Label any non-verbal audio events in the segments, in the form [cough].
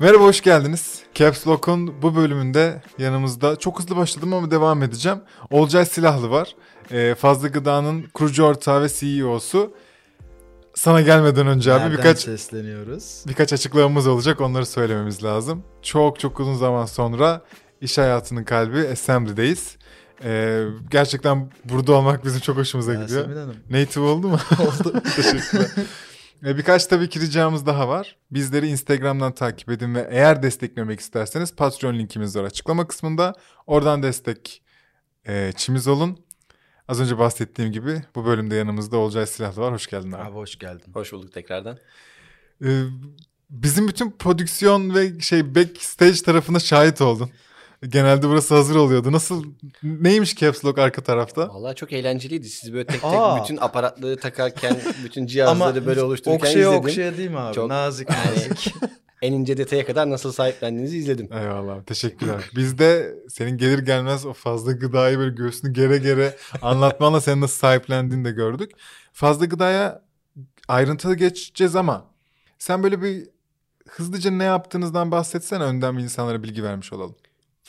Merhaba hoş geldiniz. Caps Lock'un bu bölümünde yanımızda çok hızlı başladım ama devam edeceğim. Olcay Silahlı var. Ee, Fazla Gıda'nın kurucu ortağı ve CEO'su. Sana gelmeden önce abi Nereden birkaç sesleniyoruz? birkaç açıklamamız olacak. Onları söylememiz lazım. Çok çok uzun zaman sonra iş hayatının kalbi Assembly'deyiz. Ee, gerçekten burada olmak bizim çok hoşumuza gidiyor. Yasemin Hanım. Native oldu mu? [laughs] Oldu. Teşekkürler. E, Birkaç tabii ki ricamız daha var. Bizleri Instagram'dan takip edin ve eğer desteklemek isterseniz Patreon linkimiz var açıklama kısmında. Oradan destek e, çimiz olun. Az önce bahsettiğim gibi bu bölümde yanımızda Olcay Silahlı var. Hoş geldin abi. Abi hoş geldin. Hoş bulduk tekrardan. E, bizim bütün prodüksiyon ve şey backstage tarafına şahit oldun. Genelde burası hazır oluyordu. Nasıl neymiş Caps Lock arka tarafta? Vallahi çok eğlenceliydi. Siz böyle tek tek Aa. bütün aparatları takarken, [laughs] bütün cihazları böyle [laughs] oluştururken okşaya izledim. okşaya değil mi abi? Çok- Nazik nazik. [laughs] en ince detaya kadar nasıl sahiplendiğinizi izledim. Eyvallah teşekkürler. Biz de senin gelir gelmez o fazla gıdayı böyle göğsünü gere gere anlatmanla senin nasıl sahiplendiğini de gördük. Fazla gıdaya ayrıntılı geçeceğiz ama sen böyle bir hızlıca ne yaptığınızdan bahsetsene önden bir insanlara bilgi vermiş olalım.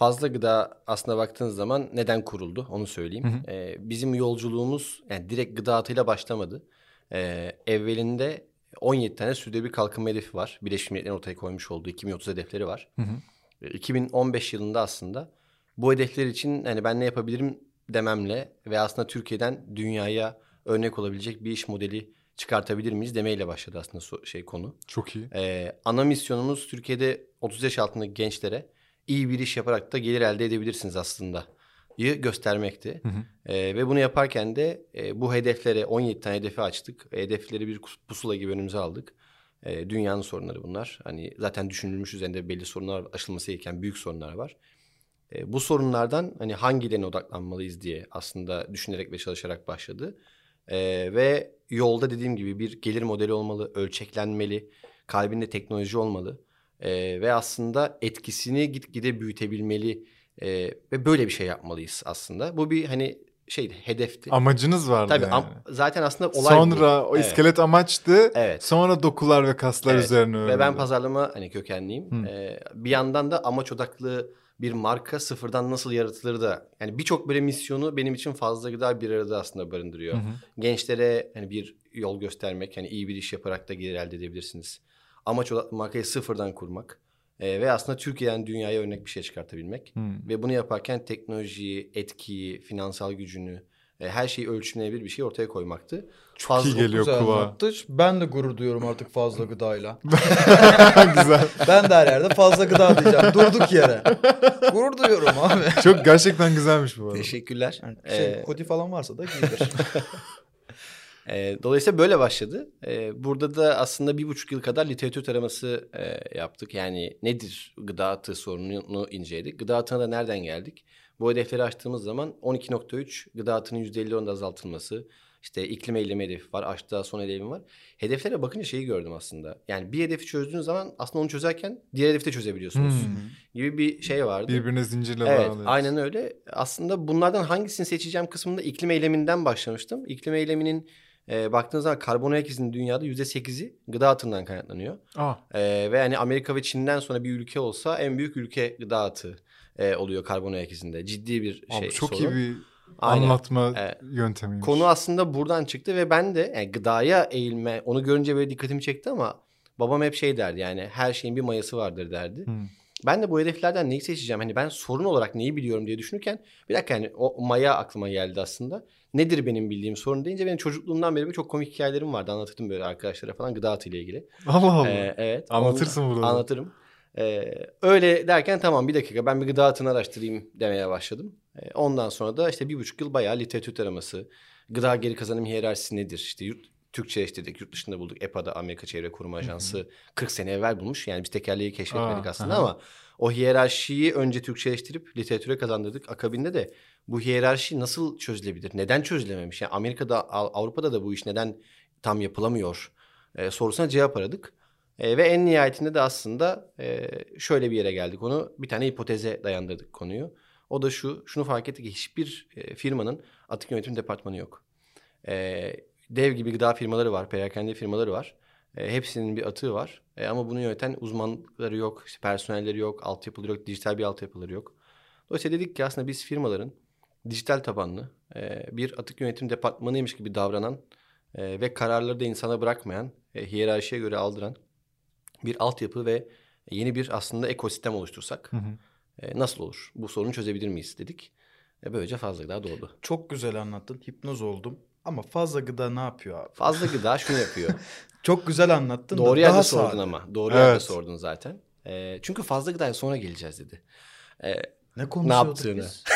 Fazla gıda aslında baktığınız zaman neden kuruldu onu söyleyeyim. Hı Ee, bizim yolculuğumuz yani direkt gıda atıyla başlamadı. Ee, evvelinde 17 tane sürdürülebilir kalkınma hedefi var. Birleşmiş Milletler'in ortaya koymuş olduğu 2030 hedefleri var. Hı hı. Ee, 2015 yılında aslında bu hedefler için hani ben ne yapabilirim dememle ve aslında Türkiye'den dünyaya örnek olabilecek bir iş modeli çıkartabilir miyiz demeyle başladı aslında şey konu. Çok iyi. Ee, ana misyonumuz Türkiye'de 30 yaş altındaki gençlere iyi bir iş yaparak da gelir elde edebilirsiniz aslında. göstermekti. Hı hı. Ee, ve bunu yaparken de e, bu hedeflere 17 tane hedefi açtık. Hedefleri bir pusula gibi önümüze aldık. Ee, dünyanın sorunları bunlar. Hani zaten düşünülmüş üzerinde belli sorunlar aşılması gereken büyük sorunlar var. Ee, bu sorunlardan hani hangilerine odaklanmalıyız diye aslında düşünerek ve çalışarak başladı. Ee, ve yolda dediğim gibi bir gelir modeli olmalı, ölçeklenmeli, kalbinde teknoloji olmalı. Ee, ve aslında etkisini gitgide büyütebilmeli ee, ve böyle bir şey yapmalıyız aslında. Bu bir hani şeydi, hedefti. Amacınız vardı Tabii yani. am- zaten aslında olay bu. Sonra o Evet. iskelet amaçtı. Evet. Sonra dokular ve kaslar Evet. üzerine örüldü. Ve ben pazarlama hani kökenliyim. Ee, bir yandan da amaç odaklı bir marka sıfırdan nasıl yaratılır da yani birçok böyle misyonu benim için fazla gıda bir arada aslında barındırıyor. Hı hı. Gençlere hani bir yol göstermek, hani iyi bir iş yaparak da gelir elde edebilirsiniz. Amaç odaklı markayı sıfırdan kurmak Ee, ve aslında Türkiye'den dünyaya örnek bir şey çıkartabilmek. Hı. Ve bunu yaparken teknolojiyi, etkiyi, finansal gücünü, e, her şeyi ölçülebilir bir şey ortaya koymaktı. Çok iyi geliyor Güzel kulağa. anlattı. Ben de gurur duyuyorum artık fazla gıdayla. [laughs] Güzel. ben de her yerde fazla gıda diyeceğim. Durduk yere. Gurur duyuyorum abi. Çok gerçekten güzelmiş bu arada. Teşekkürler. Yani şey, Ee, kodi falan varsa da giydir. [laughs] E, dolayısıyla böyle başladı. E, burada da aslında bir buçuk yıl kadar literatür taraması e, yaptık. Yani nedir gıda atığı sorununu inceledik. Gıda atığına da nereden geldik? Bu hedefleri açtığımız zaman 12.3 gıda atığının %50 oranında azaltılması. İşte iklim eylemi hedefi var. Açtığa son hedefim var. Hedeflere bakınca şeyi gördüm aslında. Yani bir hedefi çözdüğünüz zaman aslında onu çözerken diğer hedefi de çözebiliyorsunuz. Hmm. Gibi bir şey vardı. Birbirine zincirle Evet, bağlı. aynen öyle. Aslında bunlardan hangisini seçeceğim kısmında iklim eyleminden başlamıştım. İklim eyleminin e, baktığınız zaman karbon ayak izinin dünyada %8'i gıda atığından kaynaklanıyor. Aa, E, ve yani Amerika ve Çin'den sonra bir ülke olsa en büyük ülke gıda atığı e, oluyor karbon ayak izinde. Ciddi bir abi şey çok sorun. iyi bir Aynen. anlatma Evet. yöntemiymiş. Konu aslında buradan çıktı ve ben de yani gıdaya eğilme onu görünce böyle dikkatimi çekti ama babam hep şey derdi yani her şeyin bir mayası vardır derdi. Hmm. Ben de bu hedeflerden neyi seçeceğim? Hani ben sorun olarak neyi biliyorum diye düşünürken bir dakika yani o maya aklıma geldi aslında. Nedir benim bildiğim sorun deyince benim çocukluğumdan beri çok komik hikayelerim vardı. Anlatırdım böyle arkadaşlara falan gıda atıyla ilgili. Allah Allah. Ee, evet. Anlatırsın burada da. Anlatırım. Ee, öyle derken tamam bir dakika ben bir gıda atını araştırayım demeye başladım. Ee, ondan sonra da işte bir buçuk yıl bayağı literatür taraması, gıda geri kazanım hiyerarşisi nedir? İşte yurt, Türkçeleştirdik, yurt dışında bulduk. EPA'da Amerika Çevre Koruma Ajansı 40 sene evvel bulmuş. Yani biz tekerleği keşfetmedik Aa, aslında aha. ama o hiyerarşiyi önce Türkçeleştirip literatüre kazandırdık. Akabinde de bu hiyerarşi nasıl çözülebilir? Neden çözülememiş? Yani Amerika'da, Av- Avrupa'da da bu iş neden tam yapılamıyor? Ee, sorusuna cevap aradık. Ee, ve en nihayetinde de aslında e, şöyle bir yere geldik. Onu bir tane hipoteze dayandırdık konuyu. O da şu, şunu fark ettik ki hiçbir e, firmanın atık yönetim departmanı yok. E, dev gibi gıda firmaları var, perakende firmaları var. E, hepsinin bir atığı var. E, ama bunu yöneten uzmanları yok, işte personelleri yok, altyapıları yok, dijital bir altyapıları yok. Dolayısıyla dedik ki aslında biz firmaların dijital tabanlı e, bir atık yönetim departmanıymış gibi davranan e, ve kararları da insana bırakmayan, e, hiyerarşiye göre aldıran bir altyapı ve yeni bir aslında ekosistem oluştursak Hı hı. e, nasıl olur? Bu sorunu çözebilir miyiz dedik. E, böylece fazla gıda doğdu. Çok güzel anlattın. Hipnoz oldum. Ama fazla gıda ne yapıyor abi? Fazla gıda şunu yapıyor. [laughs] Çok güzel anlattın da Doğru yerde daha sordun sade. ama. Doğru yerde Evet. sordun zaten. E, çünkü fazla gıdaya sonra geleceğiz dedi. E, Ne konuşuyorduk yaptığını. biz? [laughs]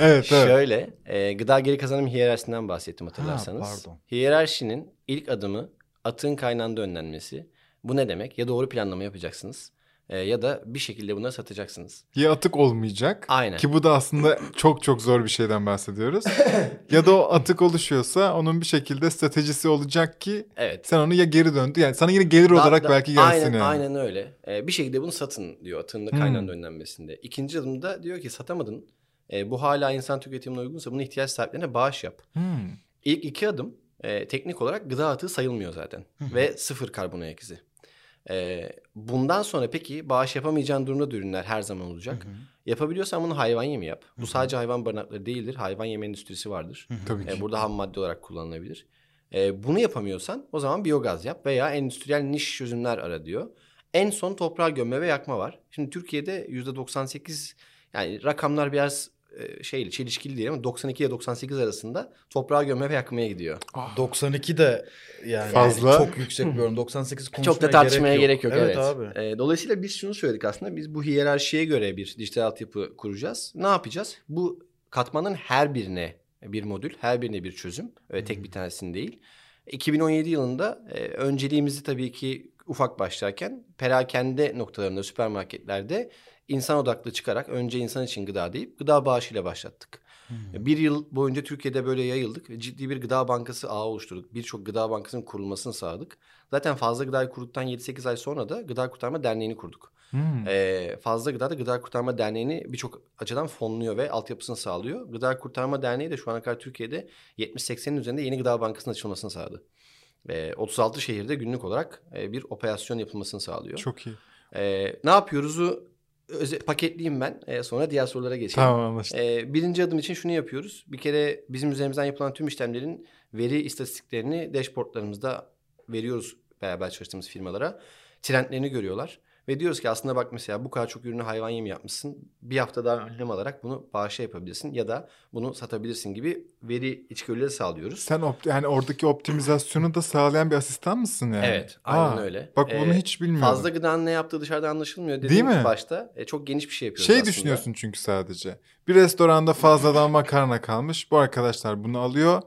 Evet evet. Şöyle, e, gıda geri kazanım hiyerarşisinden bahsettim hatırlarsanız. pardon. Hiyerarşinin ilk adımı atığın kaynağında önlenmesi. Bu ne demek? Ya doğru planlama yapacaksınız e, ya da bir şekilde bunları satacaksınız. Ya atık olmayacak. Aynen. Ki bu da aslında çok çok zor bir şeyden bahsediyoruz. [laughs] ya da o atık oluşuyorsa onun bir şekilde stratejisi olacak ki Evet. sen onu ya geri döndü. Yani sana yine gelir Da- olarak da- belki gelsin aynen, yani. Aynen öyle. E, bir şekilde bunu satın diyor atığın da Hmm. kaynağında önlenmesinde. İkinci adımda diyor ki satamadın. E, bu hala insan tüketimine uygunsa bunu ihtiyaç sahiplerine bağış yap. Hmm. İlk iki adım e, teknik olarak gıda atığı sayılmıyor zaten. Ve sıfır karbon ayak izi. E, bundan sonra peki bağış yapamayacağın durumda da ürünler her zaman olacak. Yapabiliyorsan bunu hayvan yemi yap. Bu sadece hayvan barınakları değildir. Hayvan yemi endüstrisi vardır. Tabii ki. E, burada ham madde olarak kullanılabilir. E, bunu yapamıyorsan o zaman biyogaz yap veya endüstriyel niş çözümler ara diyor. En son toprağa gömme ve yakma var. Şimdi Türkiye'de %98 yani rakamlar biraz şeyli çelişkili değil ama 92 ile 98 arasında toprağa gömme ve yakmaya gidiyor. 92 de yani Fazla. çok yüksek bir oran. 98 konuşmaya Çok da tartışmaya gerek yok. evet. abi. E, dolayısıyla biz şunu söyledik aslında. Biz bu hiyerarşiye göre bir dijital altyapı kuracağız. Ne yapacağız? Bu katmanın her birine bir modül, her birine bir çözüm. Ve tek bir tanesini değil. 2017 yılında e, önceliğimizi tabii ki ufak başlarken perakende noktalarında, süpermarketlerde insan odaklı çıkarak önce insan için gıda deyip gıda bağışıyla başlattık. Bir yıl boyunca Türkiye'de böyle yayıldık ve ciddi bir gıda bankası ağı oluşturduk. Birçok gıda bankasının kurulmasını sağladık. Zaten fazla gıdayı kurduktan 7-8 ay sonra da Gıda Kurtarma Derneği'ni kurduk. Hmm. Ee, fazla Gıda da Gıda Kurtarma Derneği'ni birçok açıdan fonluyor ve altyapısını sağlıyor. Gıda Kurtarma Derneği de şu ana kadar Türkiye'de 70-80'in üzerinde yeni gıda bankasının açılmasını sağladı. Ee, 36 şehirde günlük olarak e, bir operasyon yapılmasını sağlıyor. Çok iyi. Ee, ne yapıyoruzu öze- paketleyeyim ben. Ee, sonra diğer sorulara geçelim. Tamam anlaştık. Ee, birinci adım için şunu yapıyoruz. Bir kere bizim üzerimizden yapılan tüm işlemlerin veri istatistiklerini dashboardlarımızda veriyoruz beraber çalıştığımız firmalara. Trendlerini görüyorlar. Ve diyoruz ki aslında bak mesela bu kadar çok ürünü hayvan yemi yapmışsın. Bir hafta daha önlem alarak bunu bağışa yapabilirsin ya da bunu satabilirsin gibi veri içgörüleri sağlıyoruz. Sen op- yani oradaki optimizasyonu da sağlayan bir asistan mısın yani? Evet, aynen Aa, öyle. Bak bunu Ee, hiç bilmiyorum. Fazla gıdanın ne yaptığı dışarıda anlaşılmıyor Değil dediğim mi? başta. E, çok geniş bir şey yapıyoruz Şey aslında. düşünüyorsun çünkü sadece. Bir restoranda fazladan makarna kalmış. Bu arkadaşlar bunu alıyor.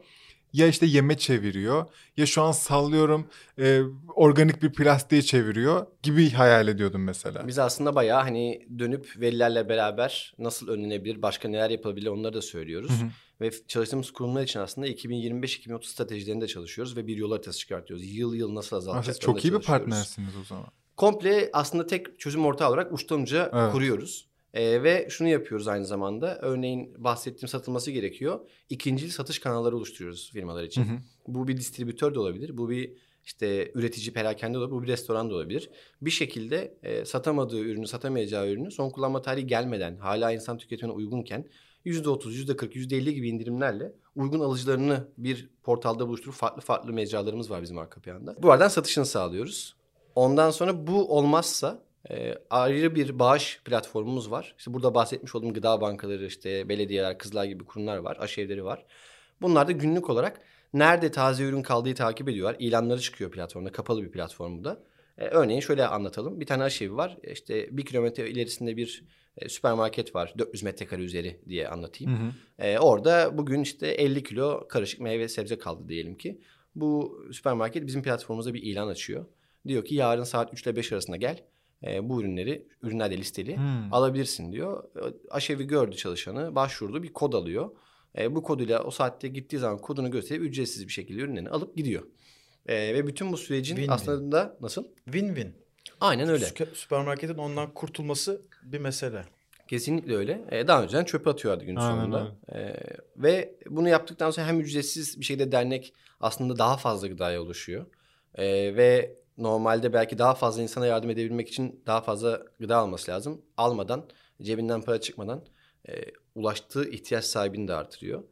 Ya işte yeme çeviriyor. Ya şu an sallıyorum e, organik bir plastiğe çeviriyor gibi hayal ediyordum mesela. Biz aslında bayağı hani dönüp verilerle beraber nasıl önlenebilir, başka neler yapılabilir onları da söylüyoruz. Hı hı. Ve çalıştığımız kurumlar için aslında 2025-2030 stratejilerinde çalışıyoruz ve bir yol haritası çıkartıyoruz. Yıl yıl nasıl azaltacağız? Çok iyi bir partnersiniz o zaman. Komple aslında tek çözüm ortağı olarak uçtanca Evet. kuruyoruz. Ee, ve şunu yapıyoruz aynı zamanda. Örneğin bahsettiğim satılması gerekiyor. İkincil satış kanalları oluşturuyoruz firmalar için. Hı hı. Bu bir distribütör de olabilir. Bu bir işte üretici perakende de olabilir. Bu bir restoran da olabilir. Bir şekilde e, satamadığı ürünü, satamayacağı ürünü son kullanma tarihi gelmeden hala insan tüketimine uygunken %30, %40, %50 gibi indirimlerle uygun alıcılarını bir portalda buluşturup farklı farklı mecralarımız var bizim arka planda. Buradan satışını sağlıyoruz. Ondan sonra bu olmazsa e, ayrı bir bağış platformumuz var. İşte burada bahsetmiş olduğum gıda bankaları, işte belediyeler, kızlar gibi kurumlar var, aşevleri var. Bunlar da günlük olarak nerede taze ürün kaldığı takip ediyorlar. İlanları çıkıyor platformda, kapalı bir platform bu da. E, örneğin şöyle anlatalım. Bir tane aşevi var. İşte bir kilometre ilerisinde bir e, süpermarket var. 400 metrekare üzeri diye anlatayım. Hı hı. Ee, orada bugün işte 50 kilo karışık meyve sebze kaldı diyelim ki. Bu süpermarket bizim platformumuzda bir ilan açıyor. Diyor ki yarın saat 3 ile 5 arasında gel. Ee, bu ürünleri, ürünler de listeli Hmm. alabilirsin diyor. Aşevi gördü çalışanı, başvurdu, bir kod alıyor. Ee, bu koduyla o saatte gittiği zaman kodunu gösterip ücretsiz bir şekilde ürünlerini alıp gidiyor. Ee, ve bütün bu sürecin Win-win. aslında nasıl? Win-win. Aynen öyle. Sü- Süpermarketin ondan kurtulması bir mesele. Kesinlikle öyle. Ee, daha önceden çöpe atıyorlardı gün Aynen sonunda. Ee, ve bunu yaptıktan sonra hem ücretsiz bir şekilde dernek aslında daha fazla gıdaya ulaşıyor. Ee, ve normalde belki daha fazla insana yardım edebilmek için daha fazla gıda alması lazım. Almadan, cebinden para çıkmadan e, ulaştığı ihtiyaç sahibini de artırıyor.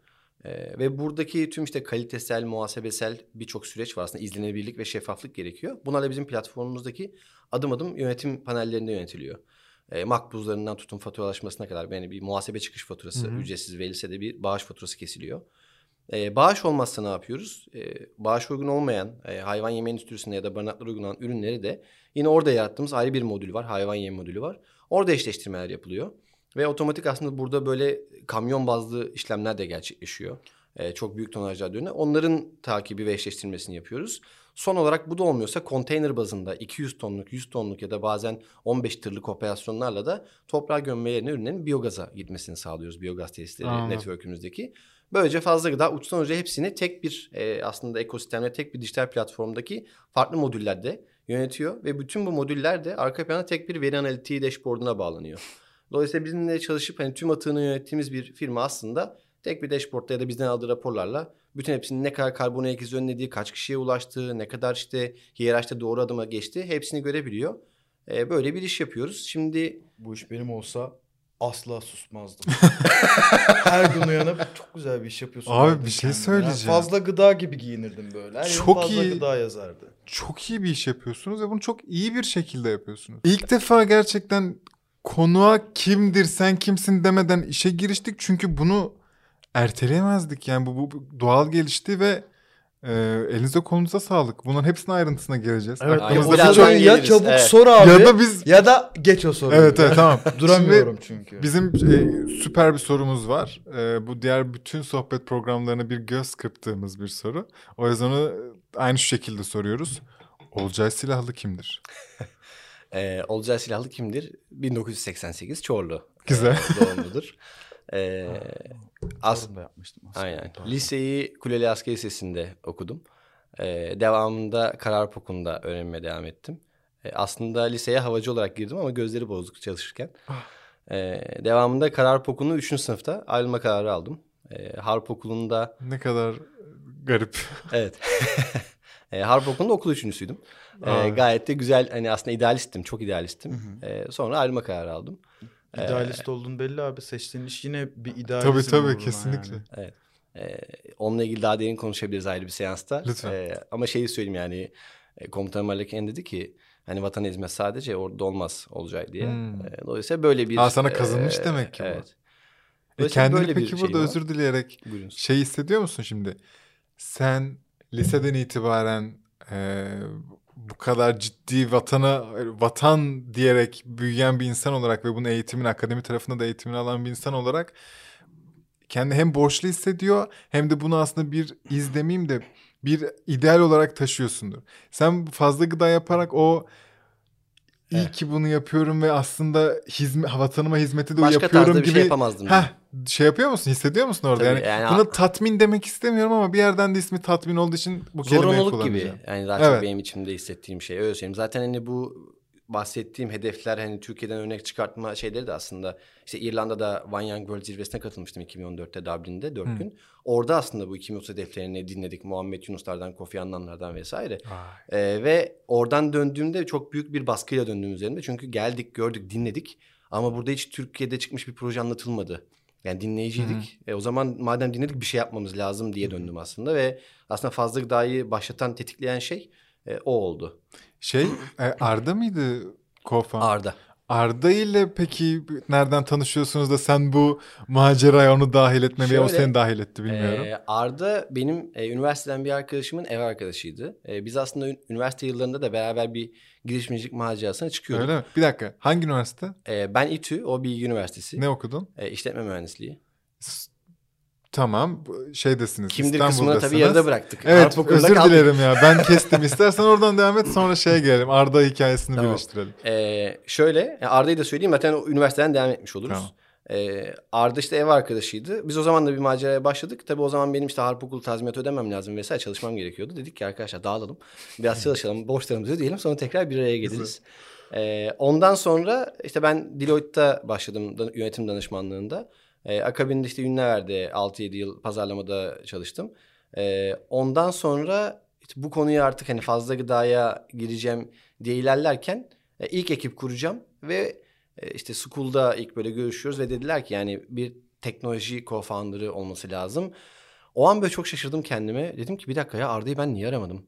E, ve buradaki tüm işte kalitesel, muhasebesel birçok süreç var aslında izlenebilirlik ve şeffaflık gerekiyor. Bunlar da bizim platformumuzdaki adım adım yönetim panellerinde yönetiliyor. E, makbuzlarından tutun faturalaşmasına kadar yani bir muhasebe çıkış faturası Hı hı. ücretsiz verilse de bir bağış faturası kesiliyor. E, bağış olmazsa ne yapıyoruz? E, bağış uygun olmayan e, hayvan yeme endüstrisinde ya da barınaklara uygulanan ürünleri de yine orada yarattığımız ayrı bir modül var. Hayvan yem modülü var. Orada eşleştirmeler yapılıyor. Ve otomatik aslında burada böyle kamyon bazlı işlemler de gerçekleşiyor. E, çok büyük tonajlar dönüyor. Onların takibi ve eşleştirmesini yapıyoruz. Son olarak bu da olmuyorsa konteyner bazında 200 tonluk, 100 tonluk ya da bazen 15 tırlık operasyonlarla da toprağa gömme yerine ürünlerin biyogaza gitmesini sağlıyoruz. Biyogaz tesisleri Anladım. network'ümüzdeki. Böylece fazla gıda uçtan uca hepsini tek bir e, aslında ekosistemde tek bir dijital platformdaki farklı modüllerde yönetiyor. Ve bütün bu modüller de arka planda tek bir veri analitiği dashboard'una bağlanıyor. Dolayısıyla bizimle çalışıp hani tüm atığını yönettiğimiz bir firma aslında tek bir dashboard'da ya da bizden aldığı raporlarla bütün hepsinin ne kadar karbon ayak izi önlediği, kaç kişiye ulaştığı, ne kadar işte hiyerarşide doğru adıma geçti hepsini görebiliyor. E, böyle bir iş yapıyoruz. Şimdi Bu iş benim olsa asla susmazdım. Her gün uyanıp çok güzel bir iş yapıyorsun. Abi bir şey kendime. söyleyeceğim. Fazla gıda gibi giyinirdim böyle. Her Çok Çok fazla iyi. gıda yazardı. Çok iyi bir iş yapıyorsunuz ve bunu çok iyi bir şekilde yapıyorsunuz. İlk defa gerçekten konuğa kimdir sen kimsin demeden işe giriştik. Çünkü bunu erteleyemezdik. Yani bu, bu- bu doğal gelişti ve e, elinize kolunuza sağlık. Bunların hepsine ayrıntısına geleceğiz. Evet. Aklımızda birçok- soruyu ya çabuk evet. sor abi ya ya da da, biz geç o soruyu. Evet evet tamam. [laughs] Duramıyorum Şimdi çünkü. bizim e, süper bir sorumuz var. E, bu diğer bütün sohbet programlarına bir göz kırptığımız bir soru. O yüzden onu aynı şu şekilde soruyoruz. Olcay Silahlı kimdir? [laughs] e, Olcay Silahlı kimdir? 1988 Çorlu Güzel. e, doğumludur. E, [laughs] as, da yapmıştım aslında. Aynen. Pardon. Liseyi Kuleli Askeri Lisesi'nde okudum. Ee, devamında Kararp Okulu'nda öğrenmeye devam ettim. Ee, aslında liseye havacı olarak girdim ama gözleri bozduk çalışırken. Ee, devamında Kararp Okulu'nu 3. sınıfta ayrılma kararı aldım. Ee, Harp Okulu'nda Ne kadar garip. evet. [laughs] Ee, Harp Okulu'nda okul üçüncüsüydüm. Aa. gayet de güzel hani aslında idealistim. Çok idealistim. Ee, sonra ayrılma kararı aldım. İdealist olduğun belli abi. Seçtiğin iş yine bir idealizm Tabii tabii kesinlikle. yani. Ee, onunla ilgili daha derin konuşabiliriz ayrı bir seansta. Lütfen. Ee, ama şeyi söyleyeyim yani e, komutanım Aleken dedi ki hani vatan hizmet sadece orada olmaz olacak diye. Hmm. Ee, dolayısıyla böyle bir... Aa, sana kazınmış demek ki bu. Evet. E Dolayısıyla kendini böyle bir peki burada var. özür dileyerek Buyurun. şey hissediyor musun şimdi? Sen liseden itibaren e, bu kadar ciddi vatana vatan diyerek büyüyen bir insan olarak ve bunun eğitimin akademi tarafında da eğitimini alan bir insan olarak kendi hem borçlu hissediyor hem de bunu aslında bir iz demeyeyim de bir ideal olarak taşıyorsundur. Sen fazla gıda yaparak o iyi Evet. ki bunu yapıyorum ve aslında hizme, vatanıma hizmeti de Başka yapıyorum tarzda bir gibi. şey yapamazdım. Heh, şey yapıyor musun? Hissediyor musun orada? Tabii, yani, yani- buna tatmin demek istemiyorum ama bir yerden de ismi tatmin olduğu için bu kelimeyi Zorunluluk gibi. kullanacağım. Yani daha Evet. çok benim içimde hissettiğim şey. Öyle söyleyeyim. Zaten hani bu bahsettiğim hedefler hani Türkiye'den örnek çıkartma şeyleri de aslında işte İrlanda'da Young World zirvesine katılmıştım 2014'te Dublin'de 4 Hı. gün. Orada aslında bu 2030 hedeflerini dinledik. Muhammed Yunuslardan, Kofi Annan'lardan vesaire. Ee, ve oradan döndüğümde çok büyük bir baskıyla döndüğüm üzerinde. Çünkü geldik, gördük, dinledik. Ama burada hiç Türkiye'de çıkmış bir proje anlatılmadı. Yani dinleyiciydik. E, o zaman madem dinledik bir şey yapmamız lazım diye döndüm aslında. Ve aslında fazla gıdayı başlatan, tetikleyen şey e, o oldu. Şey e, Arda mıydı Kofan? Arda. Arda ile peki nereden tanışıyorsunuz da sen bu maceraya onu dahil etme veya o Şöyle, seni dahil etti bilmiyorum. Ee, Arda benim e, üniversiteden bir arkadaşımın ev arkadaşıydı. E, biz aslında ün- üniversite yıllarında da beraber bir girişimcilik macerasına çıkıyorduk. Öyle mi? Bir dakika. Hangi üniversite? E, ben İTÜ, o Bilgi Üniversitesi. Ne okudun? E, işletme mühendisliği. S- Tamam. Şeydesiniz. Kimdir kısmını İstanbul'dasınız. tabii yarıda bıraktık. Evet Harp özür kaldık. dilerim ya. Ben kestim. İstersen oradan devam et sonra şeye gelelim. Arda hikayesini Tamam. birleştirelim. Ee, şöyle Arda'yı da söyleyeyim zaten o üniversiteden devam etmiş oluruz. Tamam. Ee, Arda işte ev arkadaşıydı. Biz o zaman da bir maceraya başladık. Tabii o zaman benim işte harp okulu tazminat ödemem lazım vesaire çalışmam gerekiyordu. Dedik ki arkadaşlar dağılalım. Biraz çalışalım. Borçlarımızı ödeyelim sonra tekrar bir araya geliriz. Ee, ondan sonra işte ben Deloitte'da başladım yönetim danışmanlığında. Ee, akabinde işte Ünlüver'de 6-7 yıl pazarlamada çalıştım. Ee, ondan sonra işte bu konuyu artık hani fazla gıdaya gireceğim diye ilerlerken e, ilk ekip kuracağım ve e, işte School'da ilk böyle görüşüyoruz ve dediler ki yani bir teknoloji co-founder'ı olması lazım. O an böyle çok şaşırdım kendime. Dedim ki bir dakika ya Arda'yı ben niye aramadım?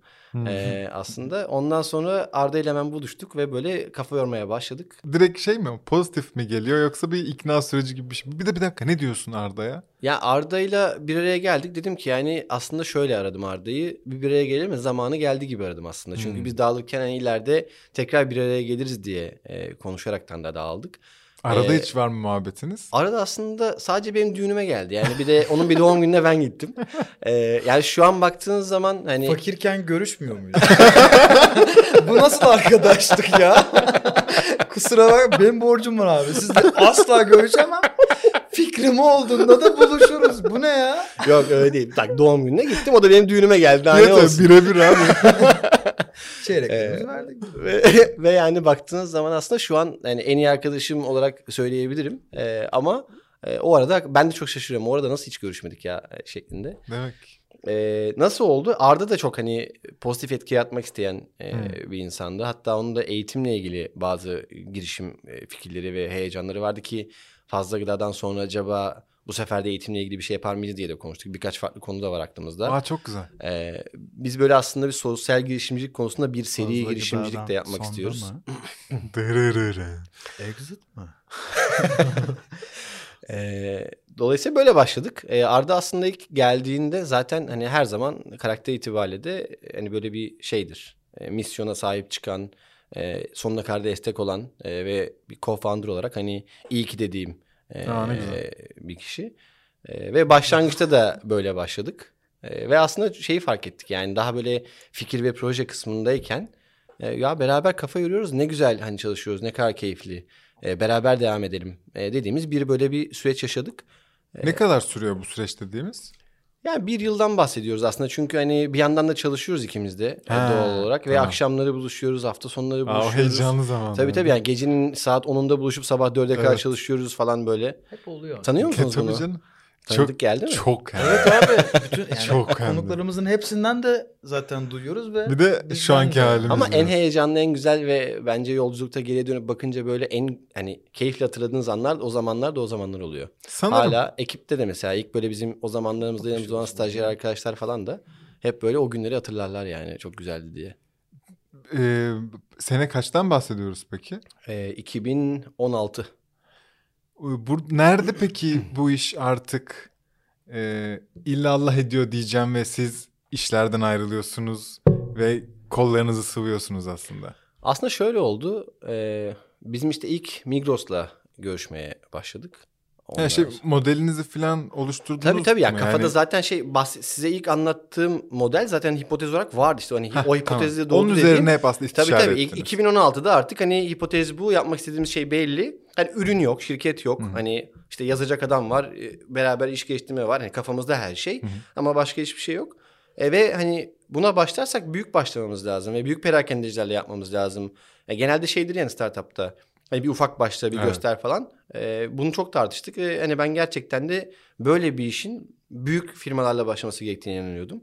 Ee, aslında ondan sonra Arda ile hemen buluştuk ve böyle kafa yormaya başladık. Direkt şey mi pozitif mi geliyor yoksa bir ikna süreci gibi bir şey mi? Bir de bir dakika ne diyorsun Arda'ya? Ya Arda'yla bir araya geldik. Dedim ki yani aslında şöyle aradım Arda'yı. Bir, bir araya gelir mi? Zamanı geldi gibi aradım aslında. Çünkü Hmm. biz dağılırken hani ileride tekrar bir araya geliriz diye e, konuşaraktan da dağıldık. Arada Ee, hiç var mı muhabbetiniz? Arada aslında sadece benim düğünüme geldi. Yani bir de onun bir doğum gününe ben gittim. Ee, yani şu an baktığınız zaman hani Fakirken görüşmüyor muyuz? [laughs] Bu nasıl arkadaşlık ya? Kusura bakma benim borcum var abi. Sizle asla görüşemem. Fikrim olduğunda da buluşuruz. Bu ne ya? yok öyle değil. Bak doğum gününe gittim. O da benim düğünüme geldi. Daha ne Evet olsun? birebir abi. [laughs] Çeyreklerimizi Ee, verdik. ve, [laughs] ve yani baktığınız zaman aslında şu an yani en iyi arkadaşım olarak söyleyebilirim. Ee, ama e, o arada ben de çok şaşırıyorum. O arada nasıl hiç görüşmedik ya e, şeklinde. Demek. Ee, nasıl oldu? Arda da çok hani pozitif etki yaratmak isteyen e, Hmm. bir insandı. Hatta onun da eğitimle ilgili bazı girişim e, fikirleri ve heyecanları vardı ki fazla gıdadan sonra acaba bu sefer de eğitimle ilgili bir şey yapar mıyız diye de konuştuk. Birkaç farklı konu da var aklımızda. Aa çok güzel. Ee, biz böyle aslında bir sosyal girişimcilik konusunda bir seri Fazla girişimcilik de yapmak istiyoruz. [laughs] Exit mi? [laughs] Ee, dolayısıyla böyle başladık. Ee, Arda aslında ilk geldiğinde zaten hani her zaman karakter itibariyle de hani böyle bir şeydir. E, misyona sahip çıkan, e, sonuna kadar destek olan e, ve bir co-founder olarak hani iyi ki dediğim e, Aa, bir kişi. E, ve başlangıçta da böyle başladık. E, ve aslında şeyi fark ettik yani daha böyle fikir ve proje kısmındayken e, ya beraber kafa yoruyoruz ne güzel hani çalışıyoruz ne kadar keyifli. E, beraber devam edelim e, dediğimiz bir böyle bir süreç yaşadık. Ne kadar sürüyor bu süreç dediğimiz? Yani bir yıldan bahsediyoruz aslında çünkü hani bir yandan da çalışıyoruz ikimiz de e, Ha, doğal olarak ve tamam. akşamları buluşuyoruz hafta sonları Aa, o buluşuyoruz. heyecanlı zaman. Tabii tabii yani gecenin saat 10'unda buluşup sabah 4'e kadar Evet. çalışıyoruz falan böyle. Hep oluyor. Tanıyor musunuz Tabii bunu? canım. Tanıdık Çok, geldi mi? çok. Evet abi. Bütün [laughs] yani Çok hem konuklarımızın hepsinden de zaten duyuyoruz ve Bir de şu anki halimiz. Ama en heyecanlı, en güzel ve bence yolculukta geriye dönüp bakınca böyle en hani keyifli hatırladığınız anlar o zamanlar da o zamanlar oluyor. Sanırım Hala ekipte de mesela ilk böyle bizim o zamanlarımızda yanımızda olan stajyer arkadaşlar falan da hep böyle o günleri hatırlarlar yani çok güzeldi diye. e, sene kaçtan bahsediyoruz peki? Ee, 2016. Bu, nerede peki [clears throat] bu iş artık e, illallah ediyor diyeceğim ve siz işlerden ayrılıyorsunuz ve kollarınızı sıvıyorsunuz aslında. Aslında şöyle oldu. Ee, bizim işte ilk Migros'la görüşmeye başladık. Ondan Yani şey modelinizi falan oluşturdunuz Tabii tabii ya mu? kafada Yani- zaten şey bahs- size ilk anlattığım model zaten hipotez olarak vardı işte hani Heh, o hipotezde tamam. doğru Onun dediğim- üzerine hep aslında Tabii tabii. Ettiniz. 2016'da artık hani hipotez bu. Yapmak istediğimiz şey belli. Hani ürün yok, şirket yok. Hı. Hani işte yazacak adam var. e, Beraber iş geliştirme var. Hani kafamızda her şey. Hı. Ama başka hiçbir şey yok. E ve hani buna başlarsak büyük başlamamız lazım. Ve büyük perakendecilerle yapmamız lazım. E, genelde şeydir yani startupta. Hani bir ufak başla, bir Evet. göster falan. E, bunu çok tartıştık. E, hani ben gerçekten de böyle bir işin büyük firmalarla başlaması gerektiğine inanıyordum.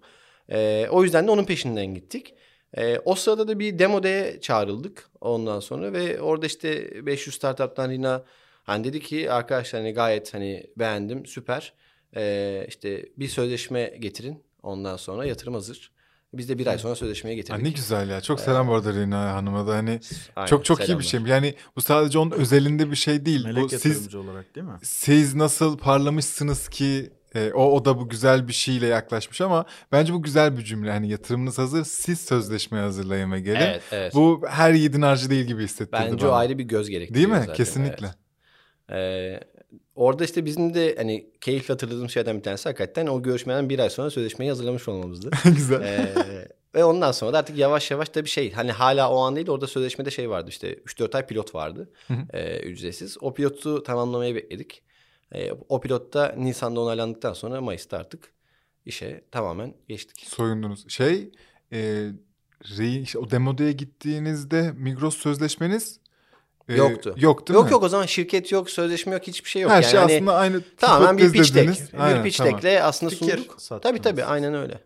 E, o yüzden de onun peşinden gittik. E, o sırada da bir demo day'e çağrıldık ondan sonra ve orada işte 500 startup'tan Rina hani dedi ki arkadaşlar hani gayet hani beğendim süper. E, işte bir sözleşme getirin ondan sonra yatırım hazır. Biz de bir ay sonra sözleşmeye Aa, getirdik. ne güzel ya. Çok selam bu arada Rina Hanım'a da. Hani Aynen, çok çok iyi selamlar. bir şey. Yani bu sadece onun özelinde bir şey değil. Melek bu siz olarak değil mi? siz nasıl parlamışsınız ki e, o o da bu güzel bir şeyle yaklaşmış ama bence bu güzel bir cümle. Hani yatırımınız hazır, siz sözleşme hazırlayın ve gelin. Evet, evet. Bu her yiğidin harcı değil gibi hissettirdi Bence bana. o ayrı bir göz gerektiriyor Değil mi? zaten, Kesinlikle. evet. Ee, orada işte bizim de hani keyifle hatırladığım şeyden bir tanesi hakikaten o görüşmeden bir ay sonra sözleşmeyi hazırlamış olmamızdı. [laughs] güzel. Ee, ve ondan sonra da artık yavaş yavaş da bir şey hani hala o an değil orada sözleşmede şey vardı işte 3-4 ay pilot vardı ee, ücretsiz. O pilotu tamamlamayı bekledik. Ee, o pilotta Nisan'da onaylandıktan sonra Mayıs'ta artık işe tamamen geçtik. Soyundunuz. Şey, e, re- işte o demodaya gittiğinizde Migros sözleşmeniz Ee, Yoktu. Yok değil yok mi? yok o zaman şirket yok, sözleşme yok, hiçbir şey yok. Her yani şey hani aslında aynı. tamamen bir pitch deck. dediğiniz. Bir Aynen, pitch tamam. deck'le aslında Fikir sunduk. sattınız. Tabii tabii aynen öyle.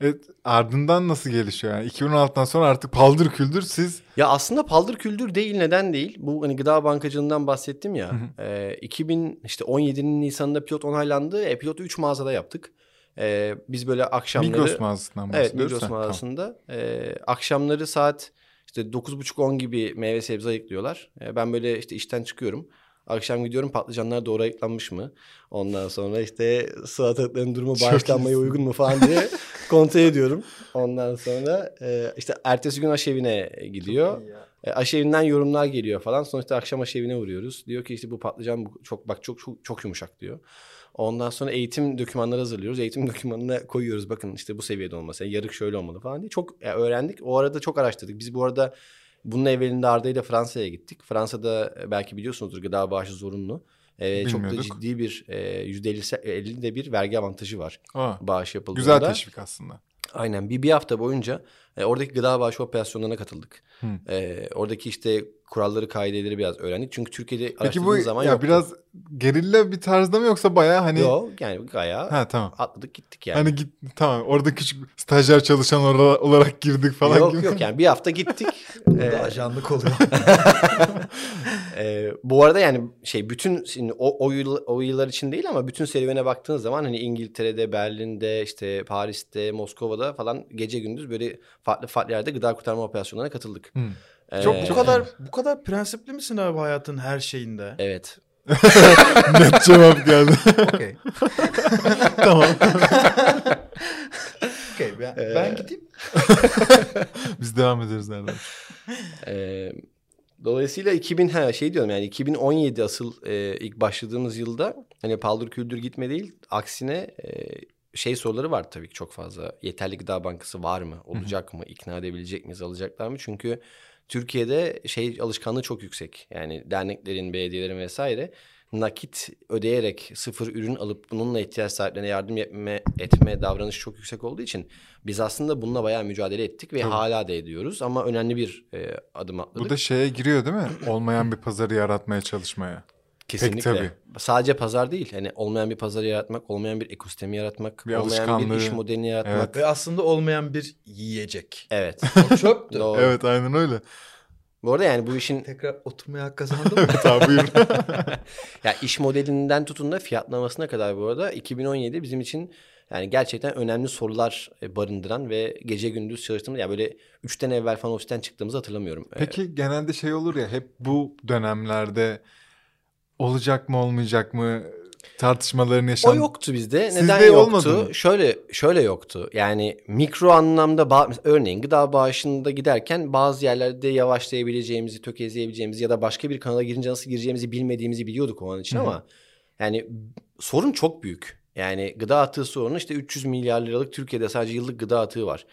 Evet, ardından nasıl gelişiyor yani? 2016'dan sonra artık paldır küldür siz Ya aslında paldır küldür değil neden değil? Bu hani gıda bankacılığından bahsettim ya. E, 2000 işte 17'nin Nisan'ında pilot onaylandı. E, pilotu 3 mağazada yaptık. E, biz böyle akşamları Migros mağazasından Evet bahsediyoruz. Migros Ha, tamam. mağazasında. E, akşamları saat işte 9.30-10 gibi meyve sebze ayıklıyorlar. E, ben böyle işte işten çıkıyorum. Akşam gidiyorum patlıcanlar doğru ayıklanmış mı? Ondan sonra işte salatalıkların durumu bağışlanmaya uygun mu falan diye [laughs] kontrol ediyorum. Ondan sonra e, işte ertesi gün aşevine gidiyor. E, aşevinden yorumlar geliyor falan. Sonuçta akşam aşevine vuruyoruz. Diyor ki işte bu patlıcan çok bak çok çok, çok yumuşak diyor. Ondan sonra eğitim dokümanları hazırlıyoruz. Eğitim [laughs] dokümanına koyuyoruz. Bakın işte bu seviyede olması. Yarık şöyle olmalı falan diye. Çok öğrendik. O arada çok araştırdık. Biz bu arada bunun evvelinde Arda ile Fransa'ya gittik. Fransa'da e, belki biliyorsunuzdur gıda bağışı zorunlu. E, çok da ciddi bir e, %50 de bir vergi avantajı var Aa, bağış yapıldığında. güzel teşvik aslında. Aynen bir, bir hafta boyunca e, oradaki gıda bağışı operasyonlarına katıldık. E, oradaki işte kuralları kaideleri biraz öğrendik. Çünkü Türkiye'de Peki bu zaman ya yoktu. biraz gerilla bir tarzda mı yoksa bayağı hani Yok yani gaya ha tamam. atladık gittik yani. Hani git tamam orada küçük stajyer çalışan olarak girdik falan yok gibi. yok yani bir hafta gittik. [laughs] Ee, ajanlık oluyor. [laughs] e, bu arada yani şey bütün şimdi o, o, yıl, o yıllar için değil ama bütün serüvene baktığınız zaman hani İngiltere'de, Berlin'de, işte Paris'te, Moskova'da falan gece gündüz böyle farklı farklı yerde gıda kurtarma operasyonlarına katıldık. Hı. Ee, Çok bu kadar bu kadar prensipli misin abi hayatın her şeyinde? Evet. [laughs] Net cevap geldi. Okey. [laughs] tamam. Okey ben, Ee, ben gideyim. [laughs] Biz devam ederiz nereden? Ee, dolayısıyla 2000 ha şey diyorum yani 2017 asıl e, ilk başladığımız yılda hani paldır küldür gitme değil aksine e, şey soruları var tabii ki çok fazla. Yeterli gıda bankası var mı? Olacak mı? İkna edebilecek miyiz? Alacaklar mı? Çünkü Türkiye'de şey alışkanlığı çok yüksek. Yani derneklerin, belediyelerin vesaire nakit ödeyerek sıfır ürün alıp bununla ihtiyaç sahiplerine yardım etme, etme davranışı çok yüksek olduğu için biz aslında bununla bayağı mücadele ettik ve Tabii. hala da ediyoruz ama önemli bir e, adım atladık. Bu da şeye giriyor değil mi? Olmayan bir pazarı yaratmaya çalışmaya. Kesinlikle. tabii. Sadece pazar değil. Hani olmayan bir pazarı yaratmak, olmayan bir ekosistemi yaratmak, Bir olmayan bir iş modelini yaratmak. Ve aslında olmayan bir yiyecek. Evet. [laughs] O çöptü. Doğru. Evet aynen öyle. Bu arada yani bu işin Tekrar oturmaya hak kazandım mı? Tamam buyur. ya iş modelinden tutun da fiyatlamasına kadar bu arada 2017 bizim için yani gerçekten önemli sorular e, barındıran ve gece gündüz çalıştığımız yani böyle üçten evvel falan ofisten çıktığımızı hatırlamıyorum. Peki genelde şey olur ya hep bu dönemlerde olacak mı olmayacak mı tartışmaların yaşan. O yoktu bizde. Sizde Neden olmadı yoktu? mı? Şöyle şöyle yoktu. Yani mikro anlamda örneğin gıda bağışında giderken bazı yerlerde yavaşlayabileceğimizi, tökezleyebileceğimizi ya da başka bir kanala girince nasıl gireceğimizi bilmediğimizi biliyorduk o an için Hı hı. ama yani sorun çok büyük. Yani gıda atığı sorunu işte 300 milyar liralık Türkiye'de sadece yıllık gıda atığı var.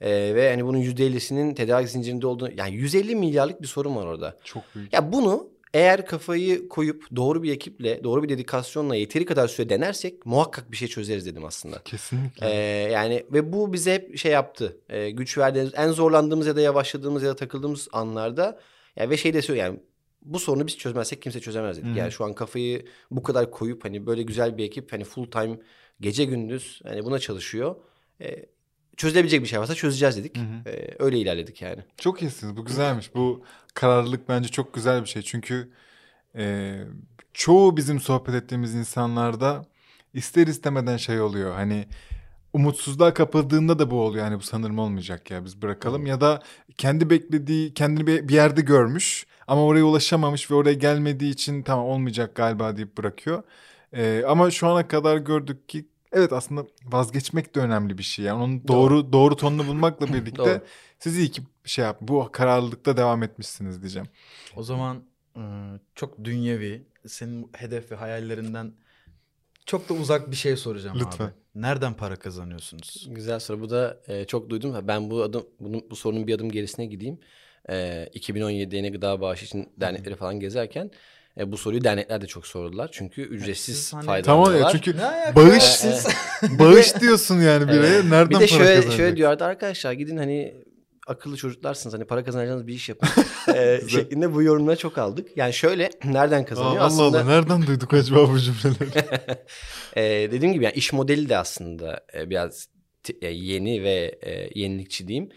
Ee, ve hani bunun %50'sinin tedarik zincirinde olduğunu yani 150 milyarlık bir sorun var orada. Çok büyük. Ya bunu eğer kafayı koyup doğru bir ekiple, doğru bir dedikasyonla yeteri kadar süre denersek muhakkak bir şey çözeriz dedim aslında. Kesinlikle. Ee, yani ve bu bize hep şey yaptı. Ee, güç verdi. En zorlandığımız ya da yavaşladığımız ya da takıldığımız anlarda ya ve şey de söylüyor yani bu sorunu biz çözmezsek kimse çözemez dedik. Hı. Yani şu an kafayı bu kadar koyup hani böyle güzel bir ekip hani full time gece gündüz hani buna çalışıyor. Ee, çözülebilecek bir şey varsa çözeceğiz dedik. Hı hı. Ee, öyle ilerledik yani. Çok iyisiniz. Bu güzelmiş. Bu kararlılık bence çok güzel bir şey. Çünkü e, çoğu bizim sohbet ettiğimiz insanlarda ister istemeden şey oluyor. Hani umutsuzluğa kapıldığında da bu oluyor. Yani bu sanırım olmayacak ya biz bırakalım. Ya da kendi beklediği, kendini bir yerde görmüş ama oraya ulaşamamış ve oraya gelmediği için tamam olmayacak galiba deyip bırakıyor. E, ama şu ana kadar gördük ki evet aslında vazgeçmek de önemli bir şey. Yani onun doğru doğru tonunu bulmakla birlikte [laughs] Doğru. siz iyi ki şey yap bu kararlılıkta devam etmişsiniz diyeceğim. O zaman çok dünyevi, senin hedef ve hayallerinden çok da uzak bir şey soracağım Lütfen. abi. Nereden para kazanıyorsunuz? Güzel soru. Bu da e, çok duydum. Ben bu adım bunun bu sorunun bir adım gerisine gideyim. E, 2017 yeni gıda bağışı için dernekleri falan gezerken e, bu soruyu dernekler de çok sordular. Çünkü ücretsiz siz hani- faydalanıyorlar. Tamam ya çünkü bağış ya? siz- bağış diyorsun yani bireye. Nereden bir de para şöyle kazanacak? şöyle diyorlardı arkadaşlar gidin hani akıllı çocuklarsınız hani para kazanacağınız bir iş yapın [laughs] e, şeklinde bu yorumları çok aldık. Yani şöyle nereden Aa, kazanıyor? Allah aslında Allah nereden duyduk acaba bu cümleleri? [laughs] [laughs] e, dediğim gibi yani iş modeli de aslında biraz yeni ve e, yenilikçi diyeyim.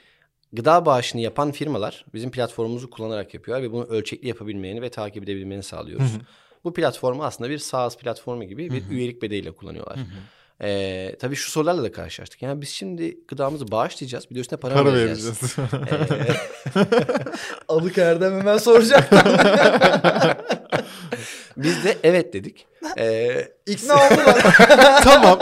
Gıda bağışını yapan firmalar bizim platformumuzu kullanarak yapıyor ve bunu ölçekli yapabilmeni ve takip edebilmeni sağlıyoruz. Bu platformu aslında bir SaaS platformu gibi bir üyelik bedeliyle kullanıyorlar. Ee, tabii şu sorularla da karşılaştık. Yani biz şimdi gıdamızı bağışlayacağız. Bir de üstüne para, Para vereceğiz. Ee, [laughs] Alık Erdem hemen soracaktım. [laughs] biz de evet dedik. Ee, İkna oldular. [laughs] tamam.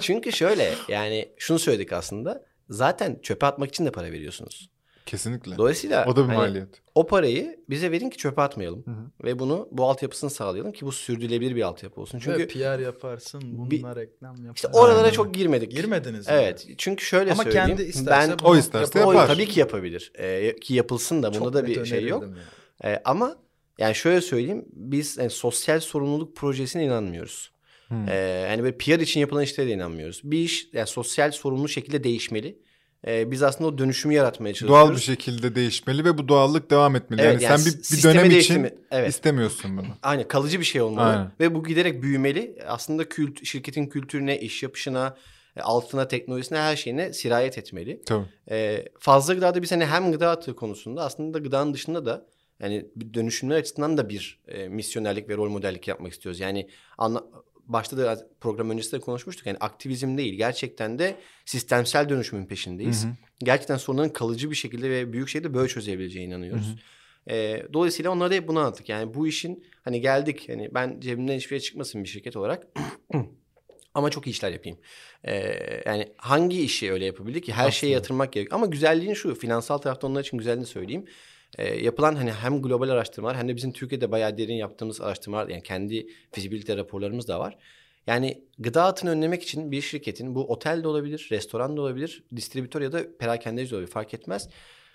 çünkü şöyle yani şunu söyledik aslında. Zaten çöpe atmak için de para veriyorsunuz. Kesinlikle. Dolayısıyla O da bir hani maliyet. o parayı bize verin ki çöpe atmayalım. Hı hı. Ve bunu bu altyapısını sağlayalım ki bu sürdürülebilir bir altyapı olsun. Çünkü Çünkü PR yaparsın, bununla Bir- reklam yaparsın. işte oralara Aynen. çok girmedik. Girmediniz mi? Evet. Çünkü şöyle Ama söyleyeyim. kendi isterse ben O isterse o yapar. tabii ki yapabilir. Ee, ki yapılsın da bunda çok da bir şey yok. yani. Ee, ama yani şöyle söyleyeyim biz yani sosyal sorumluluk projesine inanmıyoruz. Hmm. Ee, yani böyle PR için yapılan işlere de inanmıyoruz. Bir iş yani sosyal sorumlu şekilde değişmeli. Ee, biz aslında o dönüşümü yaratmaya çalışıyoruz. Doğal bir şekilde değişmeli ve bu doğallık devam etmeli. Evet, yani, yani sen bir, bir dönem için evet. istemiyorsun bunu. [clears throat] Aynen kalıcı bir şey olmalı Aynen. ve bu giderek büyümeli. Aslında kült, şirketin kültürüne, iş yapışına, e, altına, teknolojisine her şeyine sirayet etmeli. Tabii. Ee, fazla gıdada biz hani hem gıda atığı konusunda aslında gıdanın dışında da yani dönüşümler açısından da bir e, misyonerlik ve rol modellik yapmak istiyoruz. Yani anla, başta da program öncesinde konuşmuştuk. Yani aktivizm değil gerçekten de sistemsel dönüşümün peşindeyiz. Hı hı. Gerçekten sorunların kalıcı bir şekilde ve büyük şekilde böyle çözebileceğine inanıyoruz. Ee, dolayısıyla onlara da hep bunu anlattık. Yani bu işin hani geldik hani ben cebimden hiçbir şey çıkmasın bir şirket olarak [clears throat] ama çok iyi işler yapayım. Ee, yani hangi işi öyle yapabildik ki her şeye Aslında. yatırmak gerek. Ama güzelliğin şu finansal tarafta onlar için güzelliğini söyleyeyim. Ee, yapılan hani hem global araştırmalar hem de bizim Türkiye'de bayağı derin yaptığımız araştırmalar yani kendi fizibilite raporlarımız da var. Yani gıda atını önlemek için bir şirketin bu otel de olabilir, restoran da olabilir, distribütör ya da perakendeci de olabilir fark etmez.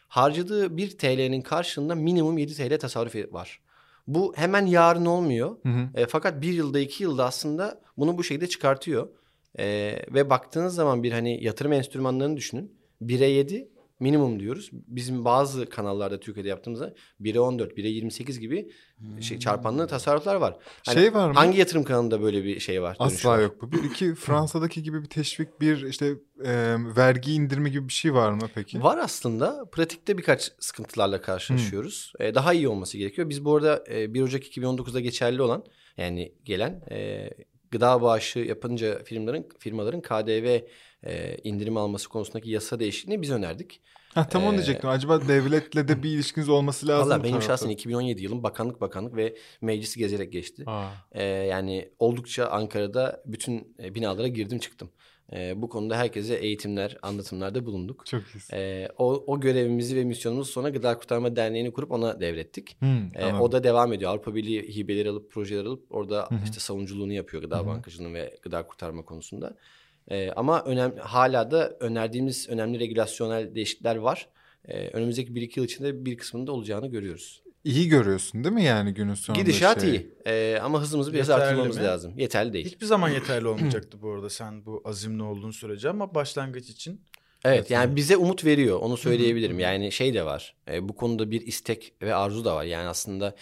Harcadığı 1 TL'nin karşılığında minimum 7 TL tasarruf var. Bu hemen yarın olmuyor. Hı hı. E, fakat bir yılda iki yılda aslında bunu bu şekilde çıkartıyor. E, ve baktığınız zaman bir hani yatırım enstrümanlarını düşünün. 1'e 7 minimum diyoruz. Bizim bazı kanallarda Türkiye'de yaptığımızda 1'e 14, 1'e 28 gibi şey, çarpanlı tasarruflar var. Hani Şey var mı? Hangi yatırım kanalında böyle bir şey var? Asla var? yok bu. Bir iki [laughs] Fransa'daki gibi bir teşvik, bir işte e, vergi indirimi gibi bir şey var mı peki? Var aslında. Pratikte birkaç sıkıntılarla karşılaşıyoruz. Ee, daha iyi olması gerekiyor. Biz bu arada e, 1 Ocak 2019'da geçerli olan yani gelen e, gıda bağışı yapınca firmaların firmaların KDV e, indirimi alması konusundaki yasa değişikliğini biz önerdik. Ha, tam onu Ee, diyecektim. Acaba devletle de bir ilişkiniz olması lazım Valla benim tarafta? şahsen 2017 yılım bakanlık bakanlık ve meclisi gezerek geçti. Ee, yani oldukça Ankara'da bütün e, binalara girdim çıktım. Ee, bu konuda herkese eğitimler, anlatımlarda bulunduk. çok iyisin. Ee, o, o görevimizi ve misyonumuzu sonra Gıda Kurtarma Derneği'ni kurup ona devrettik. Hmm, Ee, o da devam ediyor. Avrupa Birliği hibeleri alıp projeler alıp orada hı. işte savunuculuğunu yapıyor gıda Hı hı. bankacılığının ve gıda kurtarma konusunda. Ee, ama önemli hala da önerdiğimiz önemli regülasyonel değişiklikler var. Ee, önümüzdeki 1-2 yıl içinde bir kısmının da olacağını görüyoruz. İyi görüyorsun değil mi yani günün sonunda Gidişat şey? iyi Ee, ama hızımızı biraz Yeterli artırmamız mi? lazım. Yeterli değil. Hiçbir zaman yeterli [clears throat] olmayacaktı bu arada sen bu azimli olduğun sürece ama başlangıç için Evet yani bize umut veriyor onu söyleyebilirim. Yani şey de var e, bu konuda bir istek ve arzu da var. Yani aslında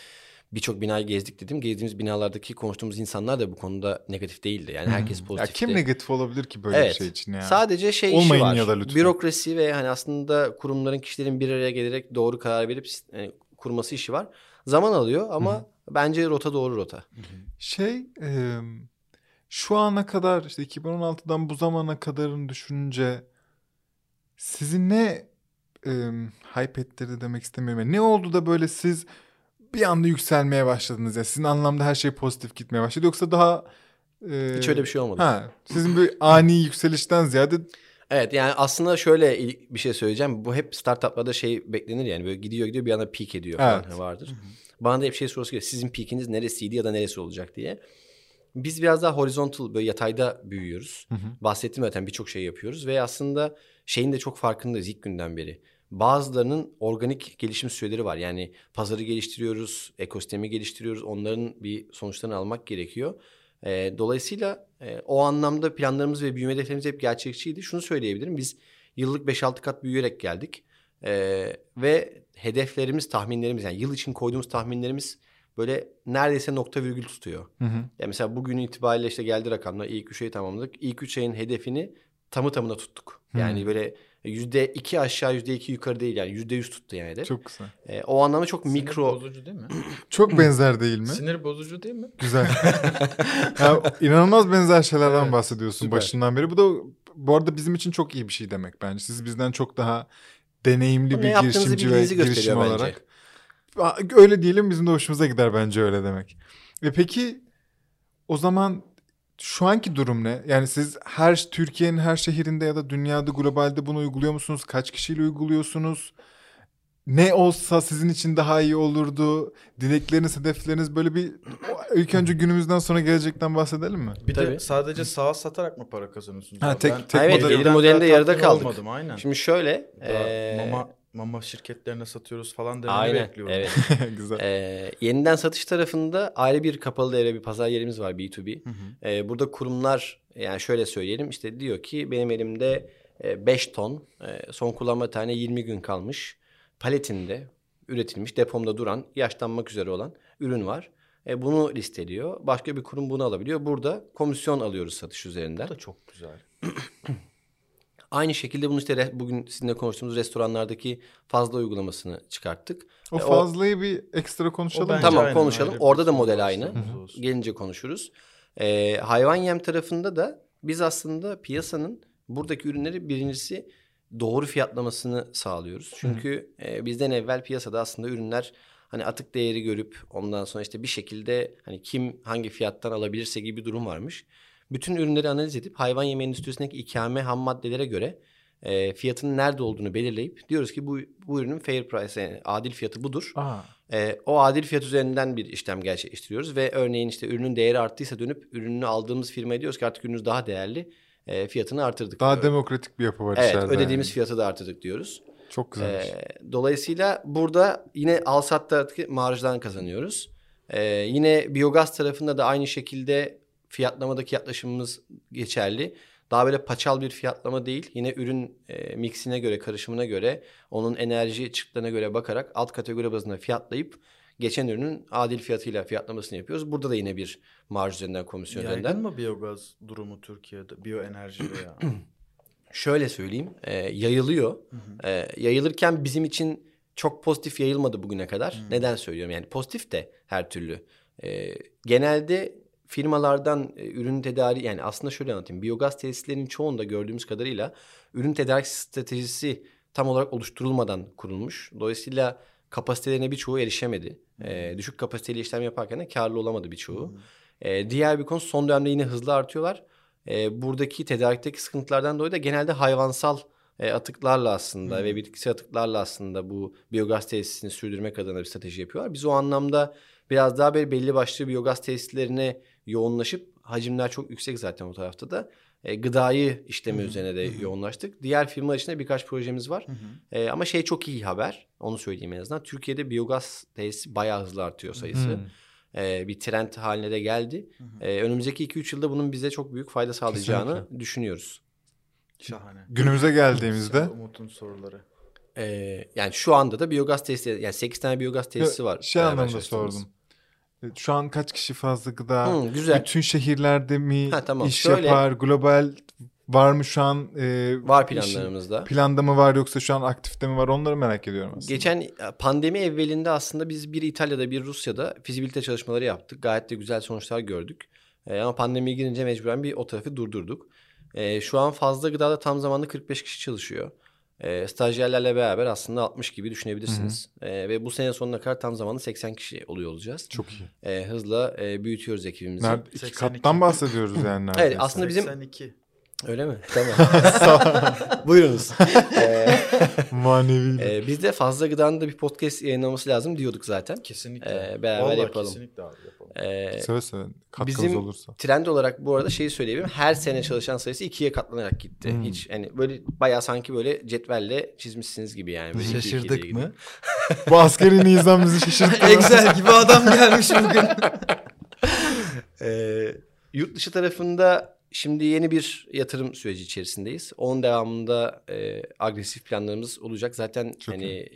birçok binayı gezdik dedim. Gezdiğimiz binalardaki konuştuğumuz insanlar da bu konuda negatif değildi. Yani herkes Ya pozitifti. kim negatif olabilir ki böyle Evet. bir şey için ya? Sadece şey işi Olmayın var. ya da lütfen. Bürokrasi ve hani aslında kurumların kişilerin bir araya gelerek doğru karar verip e, kurması işi var. Zaman alıyor ama bence rota doğru rota. Şey e, şu ana kadar işte 2016'dan bu zamana kadarını düşününce sizi ne e, hype ettirdi demek istemiyorum. Yani ne oldu da böyle siz bir anda yükselmeye başladınız ya? Sizin anlamda her şey pozitif gitmeye başladı yoksa daha e, Hiç öyle bir şey olmadı. Ha, sizin bir ani yükselişten ziyade Evet yani aslında şöyle bir şey söyleyeceğim. Bu hep startuplarda şey beklenir yani böyle gidiyor gidiyor bir anda peak ediyor falan Evet. vardır. Bana da hep şey sorusu geliyor. Sizin peakiniz neresiydi ya da neresi olacak diye. Biz biraz daha horizontal böyle yatayda büyüyoruz. Hı hı. Bahsettim zaten birçok şey yapıyoruz ve aslında şeyin de çok farkındayız ilk günden beri. Bazılarının organik gelişim süreleri var. Yani pazarı geliştiriyoruz, ekosistemi geliştiriyoruz. Onların bir sonuçlarını almak gerekiyor. Ee, dolayısıyla e, o anlamda planlarımız ve büyüme hedeflerimiz hep gerçekçiydi. Şunu söyleyebilirim. Biz yıllık 5-6 kat büyüyerek geldik. Ee, ve hedeflerimiz, tahminlerimiz yani yıl için koyduğumuz tahminlerimiz böyle neredeyse nokta virgül tutuyor. Hı hı. Ya mesela bugün itibariyle işte geldi rakamlar ilk üç ayı tamamladık. İlk üç ayın hedefini tamı tamına tuttuk. Yani böyle yüzde iki aşağı yüzde iki yukarı değil yani yüzde yüz tuttu yani hedef. Çok güzel. Ee, o anlamda çok Sinir mikro. bozucu değil mi? [clears throat] Çok benzer değil mi? Sinir bozucu değil mi? Güzel. [laughs] ya, inanılmaz benzer şeylerden Evet, bahsediyorsun süper. başından beri. Bu da bu arada bizim için çok iyi bir şey demek bence. Siz bizden çok daha deneyimli Ne bir girişimci ve girişim bence. olarak. Öyle diyelim bizim de hoşumuza gider bence öyle demek. E peki o zaman şu anki durum ne? Yani siz her Türkiye'nin her şehrinde ya da dünyada globalde bunu uyguluyor musunuz? Kaç kişiyle uyguluyorsunuz? Ne olsa sizin için daha iyi olurdu? Dilekleriniz, hedefleriniz böyle bir ilk önce günümüzden sonra gelecekten bahsedelim mi? Bir de Tabii. sadece sağa satarak mı para kazanıyorsunuz? Ha, abi? tek- tek Evet, model- gelir modelinde yarıda kaldık. Olmadım, aynen. Şimdi şöyle. Daha ee, mama, mama şirketlerine satıyoruz falan demeni Aynen. bekliyorum. Evet. [laughs] Güzel. Ee, yeniden satış tarafında ayrı bir kapalı devre bir pazar yerimiz var B2B. Hı hı. Ee, burada kurumlar yani şöyle söyleyelim işte diyor ki benim elimde 5 ton e, son kullanma tane 20 gün kalmış paletinde üretilmiş depomda duran yaşlanmak üzere olan ürün var. E, bunu listeliyor. Başka bir kurum bunu alabiliyor. Burada komisyon alıyoruz satış üzerinden. Bu da çok güzel. [clears throat] Aynı şekilde bunu işte re- bugün sizinle konuştuğumuz restoranlardaki fazla uygulamasını çıkarttık. O E, o- fazlayı bir ekstra konuşalım. mı? Tamam aynen, konuşalım. ayrı Orada da model aynı. olsun. Gelince konuşuruz. Ee, hayvan yem tarafında da biz aslında piyasanın buradaki ürünleri birincisi doğru fiyatlamasını sağlıyoruz. Çünkü e, bizden evvel piyasada aslında ürünler hani atık değeri görüp ondan sonra işte bir şekilde hani kim hangi fiyattan alabilirse gibi bir durum varmış. Bütün ürünleri analiz edip hayvan yemi endüstrisindeki ikame ham maddelere göre e, fiyatının nerede olduğunu belirleyip diyoruz ki bu bu ürünün fair price yani adil fiyatı budur. Aa, E, o adil fiyat üzerinden bir işlem gerçekleştiriyoruz ve örneğin işte ürünün değeri arttıysa dönüp ürününü aldığımız firmaya diyoruz ki artık ürününüz daha değerli e, fiyatını artırdık. daha diyor. demokratik bir yapı var Evet içeride. ödediğimiz yani. fiyatı da artırdık diyoruz. Çok güzelmiş. E, dolayısıyla burada yine al sattaki marjdan kazanıyoruz. E, yine biyogaz tarafında da aynı şekilde fiyatlamadaki yaklaşımımız geçerli. Daha böyle paçal bir fiyatlama değil. Yine ürün e, mixine göre, karışımına göre, onun enerji çıktılarına göre bakarak alt kategori bazında fiyatlayıp geçen ürünün adil fiyatıyla fiyatlamasını yapıyoruz. Burada da yine bir marj üzerinden, komisyon Yaygın üzerinden. mı biyogaz durumu Türkiye'de? Biyoenerji [clears throat] veya... Şöyle söyleyeyim, e, yayılıyor. E, yayılırken bizim için çok pozitif yayılmadı bugüne kadar. Neden söylüyorum? Yani pozitif de her türlü. E, genelde firmalardan e, ürün tedariği yani aslında şöyle anlatayım. Biyogaz tesislerinin çoğunda gördüğümüz kadarıyla ürün tedarik stratejisi tam olarak oluşturulmadan kurulmuş. Dolayısıyla kapasitelerine birçoğu erişemedi. E, düşük kapasiteli işlem yaparken de karlı olamadı birçoğu. E, diğer bir konu son dönemde yine hızlı artıyorlar. E, buradaki tedarikteki sıkıntılardan dolayı da genelde hayvansal e, atıklarla aslında ve bitkisel atıklarla aslında bu biyogaz tesisini sürdürmek adına bir strateji yapıyorlar. Biz o anlamda biraz daha böyle belli başlı biyogaz tesislerine yoğunlaşıp hacimler çok yüksek zaten o tarafta da. E, gıdayı işleme üzerine de yoğunlaştık. Diğer firma içinde birkaç projemiz var. E, ama şey çok iyi haber. Onu söyleyeyim en azından. Türkiye'de biyogaz tesisi bayağı hızlı artıyor sayısı. E, bir trend haline de geldi. E, önümüzdeki 2-3 yılda bunun bize çok büyük fayda sağlayacağını düşünüyoruz. Şahane. Günümüze geldiğimizde Umut'un soruları. E, yani şu anda da biyogaz tesisi yani 8 tane biyogaz tesisi var. şey beraber anlamda sordum. E, Şu an kaç kişi fazla gıda? Hı, güzel. Bütün şehirlerde mi Ha, tamam. iş Şöyle- yapar? Global var mı şu an? e, Var planlarımızda. Planda mı var yoksa şu an aktifte mi var? Onları merak ediyorum aslında. Geçen e, pandemi evvelinde aslında biz bir İtalya'da bir Rusya'da fizibilite çalışmaları yaptık. Gayet de güzel sonuçlar gördük. E, ama pandemiye girince mecburen bir o tarafı durdurduk. E, şu an fazla gıdada tam zamanlı 45 kişi çalışıyor. E, stajyerlerle beraber aslında 60 gibi düşünebilirsiniz. E, ve bu sene sonuna kadar tam zamanlı 80 kişi oluyor olacağız. Çok iyi. E, hızla e, büyütüyoruz ekibimizi. Nerede, iki 82. kattan bahsediyoruz yani neredeyse. Evet aslında bizim 82. öyle mi? [laughs] Tamam. Buyurunuz. [laughs] E, Manevi. e, biz de fazla gıdanın da bir podcast yayınlaması lazım diyorduk zaten. Kesinlikle. Ee, beraber Vallahi yapalım. Kesinlikle abi yapalım. E, seve seve. Katkınız bizim- olursa. Trend olarak bu arada şeyi söyleyebilirim. Her sene çalışan sayısı ikiye katlanarak gitti. Hmm. Hiç hani böyle bayağı sanki böyle cetvelle çizmişsiniz gibi yani. Böyle iki, Şaşırdık mı? Bu askeri nizam bizi şaşırttı. [laughs] Excel gibi adam gelmiş bugün. Ee, yurt dışı tarafında şimdi yeni bir yatırım süreci içerisindeyiz. Onun devamında e, agresif planlarımız olacak. Zaten Çok hani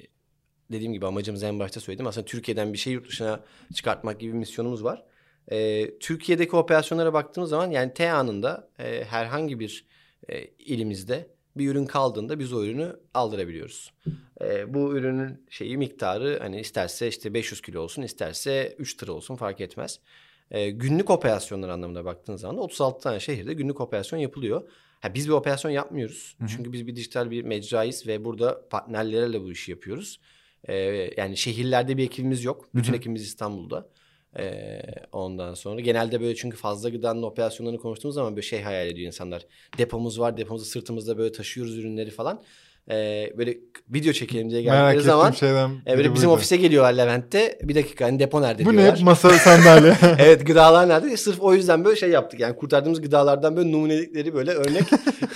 dediğim gibi amacımız en başta söyledim. Aslında Türkiye'den bir şey yurt dışına çıkartmak gibi bir misyonumuz var. E, Türkiye'deki operasyonlara baktığımız zaman yani T anında e, herhangi bir e, ilimizde bir ürün kaldığında biz o ürünü aldırabiliyoruz. E, bu ürünün şeyi miktarı hani isterse işte 500 kilo olsun isterse 3 tır olsun fark etmez. E, günlük operasyonlar anlamında baktığınız zaman da 36 tane şehirde günlük operasyon yapılıyor. Ha, biz bir operasyon yapmıyoruz. Hı hı. Çünkü biz bir dijital bir mecrayız ve burada partnerlerle bu işi yapıyoruz. E, yani şehirlerde bir ekibimiz yok. Bütün Hı hı. ekibimiz İstanbul'da. E, ondan sonra genelde böyle çünkü fazla gıdanın operasyonlarını konuştuğumuz zaman böyle şey hayal ediyor insanlar. Depomuz var, depomuzu sırtımızda böyle taşıyoruz ürünleri falan. E, böyle video çekelim diye geldikleri zaman e, böyle bizim buydu. ofise geliyorlar Levent'te. Bir dakika hani depo nerede Bu diyorlar. ne? Masa sandalye. [laughs] evet gıdalar nerede? Sırf o yüzden böyle şey yaptık. Yani kurtardığımız gıdalardan böyle numunelikleri böyle örnek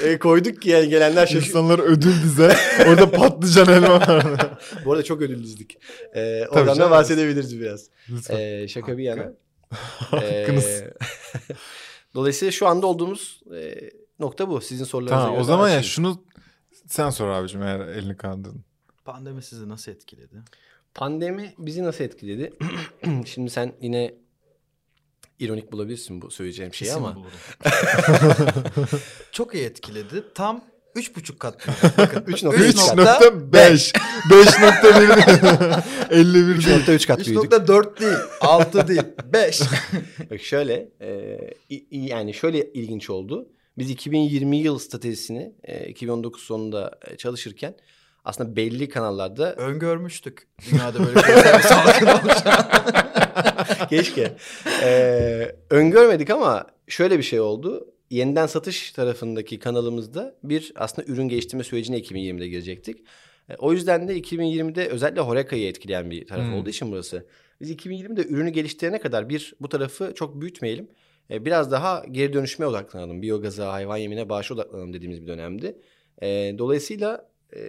e, [laughs] koyduk ki yani gelenler şaşırıyor. İnsanlar ödül bize. Orada patlıcan elma vardı. [laughs] Bu arada çok ödüllüzdük. E, Tabii oradan da canım. bahsedebiliriz biraz. Lütfen. E, şaka bir yana. Hakkınız. E, Dolayısıyla şu anda olduğumuz e, nokta bu. Sizin sorularınıza Tamam göre o zaman ya şunu sen sor abicim eğer elini kandırdın. Pandemi sizi nasıl etkiledi? Pandemi bizi nasıl etkiledi? [clears throat] Şimdi sen yine ironik bulabilirsin bu söyleyeceğim şeyi Kesin ama. [laughs] Çok iyi etkiledi. Tam üç buçuk kat. Bakın [laughs] 3.3 [laughs] üç kat. nokta 3.5. 5.1. 51 değil. 3.3 kat büyüdük. 3.4 değil. 6 değil. 5. Bak şöyle e, yani şöyle ilginç oldu. Biz 2020 yıl stratejisini e, 2019 sonunda çalışırken aslında belli kanallarda Öngörmüştük. Dünyada böyle bir [laughs] salgın olacağını. keşke e, öngörmedik ama şöyle bir şey oldu. Yeniden satış tarafındaki kanalımızda bir aslında ürün geliştirme sürecine 2020'de girecektik. O yüzden de 2020'de özellikle Horeca'yı etkileyen bir taraf Hmm. olduğu için burası. Biz 2020'de ürünü geliştirene kadar bir bu tarafı çok büyütmeyelim. E, biraz daha geri dönüşüme odaklanalım. Biyogaza, hayvan yemine bağışa odaklanalım dediğimiz bir dönemdi. E, dolayısıyla e,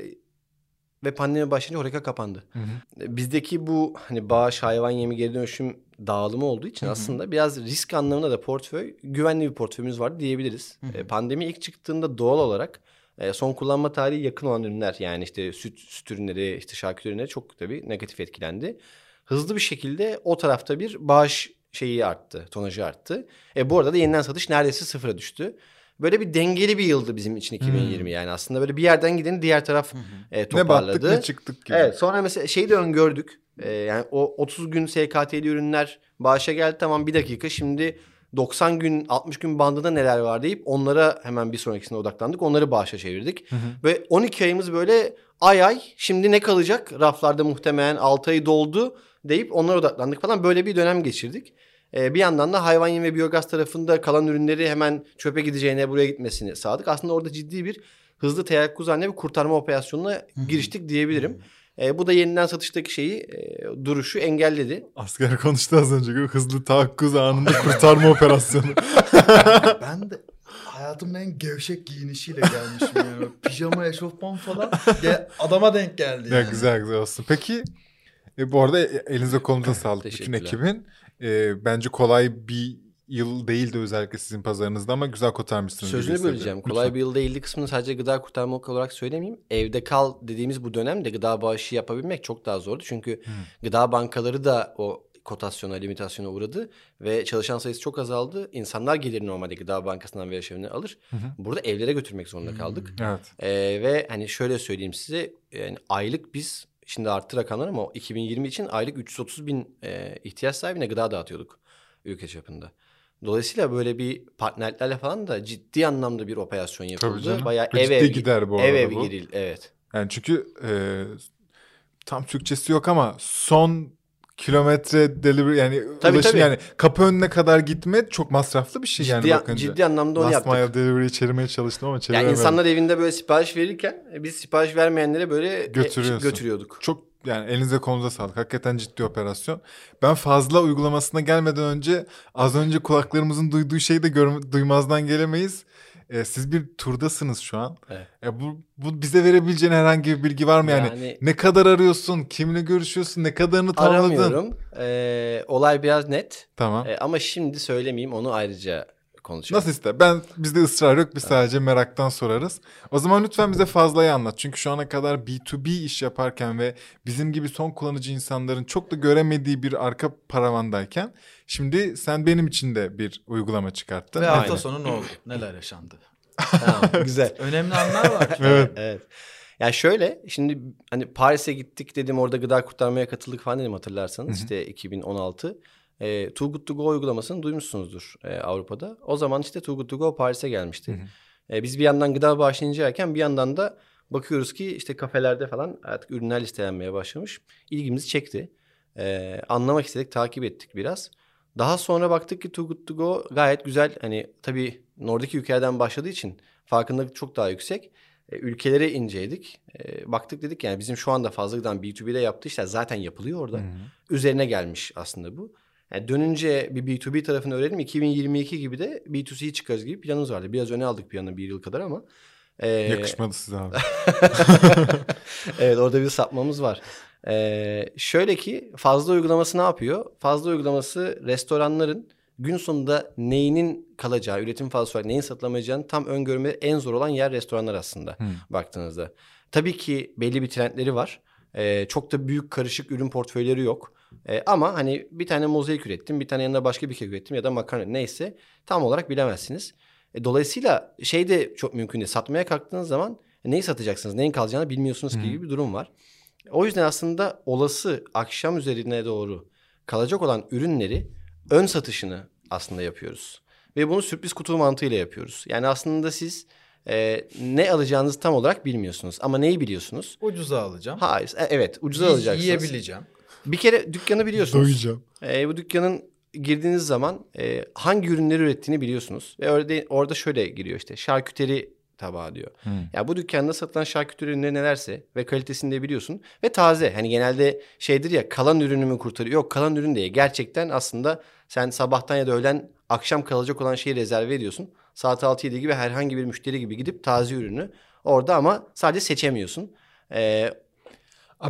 ve pandemi başlayınca Horeca kapandı. Hı hı. E, Bizdeki bu hani bağış, hayvan yemi, geri dönüşüm dağılımı olduğu için Hı hı. aslında biraz risk anlamında da portföy güvenli bir portföyümüz vardı diyebiliriz. Hı hı. E, Pandemi ilk çıktığında doğal olarak e, son kullanma tarihi yakın olan ürünler yani işte süt, süt ürünleri, işte şarküteri ürünleri çok tabii negatif etkilendi. Hızlı bir şekilde o tarafta bir bağış şeyi arttı, tonajı arttı. E, bu arada da yeniden satış neredeyse sıfıra düştü. Böyle bir dengeli bir yıldı bizim için 2020 Hmm. yani aslında böyle bir yerden gideni diğer taraf e, Ne toparladı. battık ne çıktık gibi. Evet sonra mesela şeyi de öngördük. Ee, yani o 30 gün SKT'li ürünler bağışa geldi tamam bir dakika şimdi 90 gün 60 gün bandında neler var deyip onlara hemen bir sonrakisine odaklandık. Onları bağışa çevirdik. Hı hı. Ve 12 ayımız böyle ay ay şimdi ne kalacak raflarda muhtemelen 6 ayı doldu deyip onlara odaklandık falan böyle bir dönem geçirdik. Ee, bir yandan da hayvan yem ve biyogaz tarafında kalan ürünleri hemen çöpe gideceğine buraya gitmesini sağladık. Aslında orada ciddi bir hızlı teyakkuz haline bir kurtarma operasyonuna giriştik diyebilirim. E, bu da yeniden satıştaki şeyi e, duruşu engelledi. Asker konuştu az önce. Hızlı tahakkuz anında kurtarma operasyonu. [laughs] ben de hayatımın en gevşek giyinişiyle gelmişim yani. Pijama, eşofman falan. Ge- adama denk geldi ya yani. güzel güzel olsun. Peki e, bu arada e, elinize kolunuza [laughs] sağlık bütün ekibin. E, bence kolay bir yıl değildi özellikle sizin pazarınızda ama güzel kurtarmışsınız. Sözünü böleceğim. Kolay Lütfen. bir yıl değildi kısmını sadece gıda kurtarmak olarak söylemeyeyim. Evde kal dediğimiz bu dönemde gıda bağışı yapabilmek çok daha zordu. Çünkü Hmm. gıda bankaları da o kotasyona, limitasyona uğradı ve çalışan sayısı çok azaldı. İnsanlar gelir normalde gıda bankasından veya şevinden alır. Hı hı. Burada evlere götürmek zorunda kaldık. Evet. Ee, ve hani şöyle söyleyeyim size yani aylık biz şimdi arttı rakamlar ama 2020 için aylık 330 bin e, ihtiyaç sahibine gıda dağıtıyorduk ülke çapında. Dolayısıyla böyle bir partnerlerle falan da ciddi anlamda bir operasyon yapıldı. Bayağı ev ev gider bu ev arada ev bu. giril evet. Yani çünkü e, tam Türkçesi yok ama son kilometre delivery yani Tabii, ulaşım tabii. yani kapı önüne kadar gitme çok masraflı bir şey Ciddi, yani bakınca. ciddi anlamda onu Last yaptık. mile delivery'i çevirmeye çalıştım ama Yani çeviremedim. insanlar evinde böyle sipariş verirken e, biz sipariş vermeyenlere böyle e, Götürüyorsun. götürüyorduk. Çok yani elinize kolunuza sağlık. Hakikaten ciddi operasyon. Ben fazla uygulamasına gelmeden önce az önce kulaklarımızın duyduğu şeyi de görme- duymazdan gelemeyiz. Ee, siz bir turdasınız şu an. Evet. E, bu, bu bize verebileceğin herhangi bir bilgi var mı? Yani, Yani- ne kadar arıyorsun? Kimle görüşüyorsun? Ne kadarını tamamladın? Aramıyorum. Ee, olay biraz net. Tamam. Ee, ama şimdi söylemeyeyim onu ayrıca konuşalım. Nasıl ister? Ben bizde ısrar yok. Biz sadece meraktan sorarız. O zaman lütfen bize fazlayı anlat. Çünkü şu ana kadar B2B iş yaparken ve bizim gibi son kullanıcı insanların çok da göremediği bir arka paravandayken şimdi sen benim için de bir uygulama çıkarttın. Ve hafta sonu ne oldu? Neler yaşandı? [laughs] Tamam, güzel. Önemli anlar var. [laughs] Evet. evet. Yani şöyle şimdi hani Paris'e gittik dedim orada gıda kurtarmaya katıldık falan dedim hatırlarsanız işte 2016. E, Too Good To Go uygulamasını duymuşsunuzdur e, Avrupa'da. O zaman işte Too Good To Go Paris'e gelmişti. E, biz bir yandan gıda bağışlayıcıyken bir yandan da bakıyoruz ki işte kafelerde falan artık ürünler listelenmeye başlamış. İlgimizi çekti. E, anlamak istedik, takip ettik biraz. Daha sonra baktık ki Too Good To Go gayet güzel. Hani tabii Nordik ülkelerden başladığı için farkındalık çok daha yüksek. E, ülkelere inceledik. E, baktık dedik yani bizim şu anda fazladan B2B'de yaptığı işler zaten yapılıyor orada. Üzerine gelmiş aslında bu. Yani dönünce bir B2B tarafını öğrenelim. 2022 gibi de B2C'yi çıkarız gibi planımız vardı. Biraz öne aldık planı bir yıl kadar ama. e, Yakışmadı size abi. [laughs] evet orada bir sapmamız var. Ee, şöyle ki fazla uygulaması ne yapıyor? Fazla uygulaması restoranların gün sonunda neyinin kalacağı, üretim fazlası olarak neyin satılamayacağını tam öngörme en zor olan yer restoranlar aslında baktığınızda. Tabii ki belli bir trendleri var. Ee, çok da büyük karışık ürün portföyleri yok. Ee, ama hani bir tane mozaik ürettim, bir tane yanında başka bir kek ürettim ya da makarna neyse tam olarak bilemezsiniz. E, dolayısıyla şey de çok mümkün değil. Satmaya kalktığınız zaman neyi satacaksınız, neyin kalacağını bilmiyorsunuz ki gibi bir durum var. O yüzden aslında olası akşam üzerine doğru kalacak olan ürünleri ön satışını aslında yapıyoruz. Ve bunu sürpriz kutu mantığıyla yapıyoruz. Yani aslında siz e, ne alacağınızı tam olarak bilmiyorsunuz. Ama neyi biliyorsunuz? Ucuza alacağım. Hayır, e, evet ucuza alacaksınız. Yiyebileceğim. Bir kere dükkanı biliyorsunuz. Doyacağım. E, bu dükkanın girdiğiniz zaman e, hangi ürünleri ürettiğini biliyorsunuz. Ve orada, orada şöyle giriyor işte şarküteri tabağı diyor. Ya bu dükkanda satılan şarküteri ürünleri nelerse ve kalitesini de biliyorsun. Ve taze. Hani genelde şeydir ya kalan ürünü mü kurtarıyor? Yok kalan ürün değil. Gerçekten aslında sen sabahtan ya da öğlen akşam kalacak olan şeyi rezerve ediyorsun. Saat 6-7 gibi herhangi bir müşteri gibi gidip taze ürünü orada ama sadece seçemiyorsun. Ee,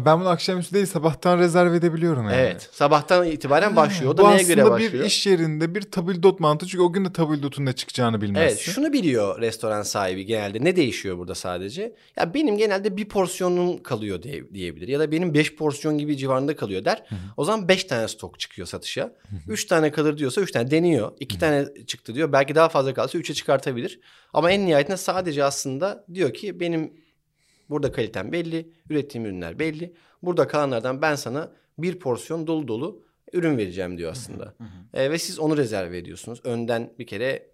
Ben bunu akşamüstü değil sabahtan rezerve edebiliyorum yani. evet. Sabahtan itibaren başlıyor. O da Bu neye aslında göre başlıyor? bir iş yerinde bir tabildot mantığı çünkü o gün de tabildotun ne çıkacağını bilmezsin. Evet şunu biliyor restoran sahibi genelde. Ne değişiyor burada sadece? Ya benim genelde bir porsiyonum kalıyor diye, diyebilir. Ya da benim beş porsiyon gibi civarında kalıyor der. O zaman beş tane stok çıkıyor satışa. Üç tane kalır diyorsa üç tane deniyor. İki tane çıktı diyor. Belki daha fazla kalsa üçe çıkartabilir. Ama en nihayetinde sadece aslında diyor ki benim burada kalitem belli. Ürettiğim ürünler belli. Burada kalanlardan ben sana bir porsiyon dolu dolu ürün vereceğim diyor aslında. E, ve siz onu rezerve ediyorsunuz. Önden bir kere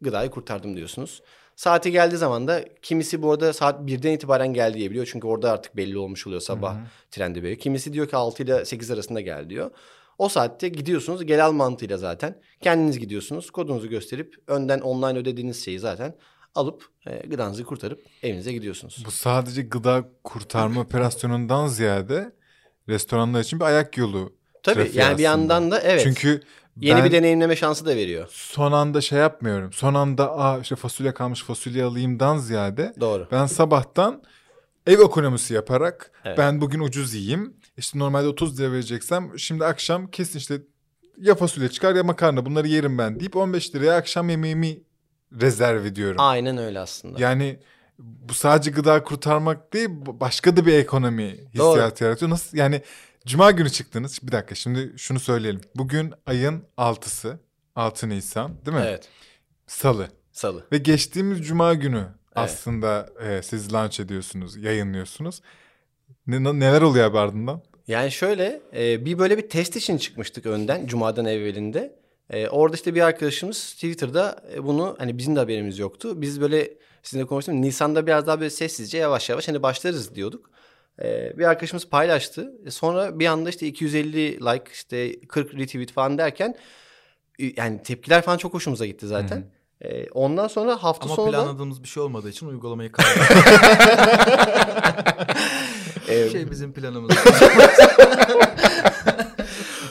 gıdayı kurtardım diyorsunuz. Saati geldiği zaman da kimisi bu arada saat 1'den itibaren gel diyebiliyor. Çünkü orada artık belli olmuş oluyor sabah trendi böyle. Kimisi diyor ki 6 ile 8 arasında gel diyor. O saatte gidiyorsunuz gel al mantığıyla zaten. Kendiniz gidiyorsunuz kodunuzu gösterip önden online ödediğiniz şeyi zaten alıp e, gıdanızı kurtarıp evinize gidiyorsunuz. Bu sadece gıda kurtarma [laughs] operasyonundan ziyade restoranlar için bir ayak yolu. Tabii yani bir aslında. yandan da evet. Çünkü yeni bir deneyimleme şansı da veriyor. son anda şey yapmıyorum. Son anda Aa, işte fasulye kalmış fasulye alayımdan ziyade Doğru. ben sabahtan ev ekonomisi yaparak Evet. ben bugün ucuz yiyeyim. İşte normalde 30 lira vereceksem şimdi akşam kesin işte ya fasulye çıkar ya makarna bunları yerim ben deyip 15 liraya akşam yemeğimi rezerv ediyorum. Aynen öyle aslında. Yani bu sadece gıda kurtarmak değil başka da bir ekonomi hissiyatı yaratıyor. Nasıl yani cuma günü çıktınız. Bir dakika şimdi şunu söyleyelim. Bugün ayın 6'sı. 6 Nisan değil mi? Evet. Salı. Salı. Ve geçtiğimiz cuma günü aslında e, siz launch ediyorsunuz, yayınlıyorsunuz. Ne, ne- neler oluyor abi ardından? Yani şöyle e, bir böyle bir test için çıkmıştık önden Cuma'dan evvelinde. E, orada işte bir arkadaşımız Twitter'da e, bunu hani bizim de haberimiz yoktu. Biz böyle sizinle konuştum. Nisan'da biraz daha böyle sessizce yavaş yavaş hani başlarız diyorduk. E, bir arkadaşımız paylaştı. E, sonra bir anda işte 250 like işte 40 retweet falan derken yani tepkiler falan çok hoşumuza gitti zaten. E, ondan sonra hafta Ama sonu da planladığımız bir şey olmadığı için uygulamayı kaybettik. [laughs] şey bizim planımız. [laughs]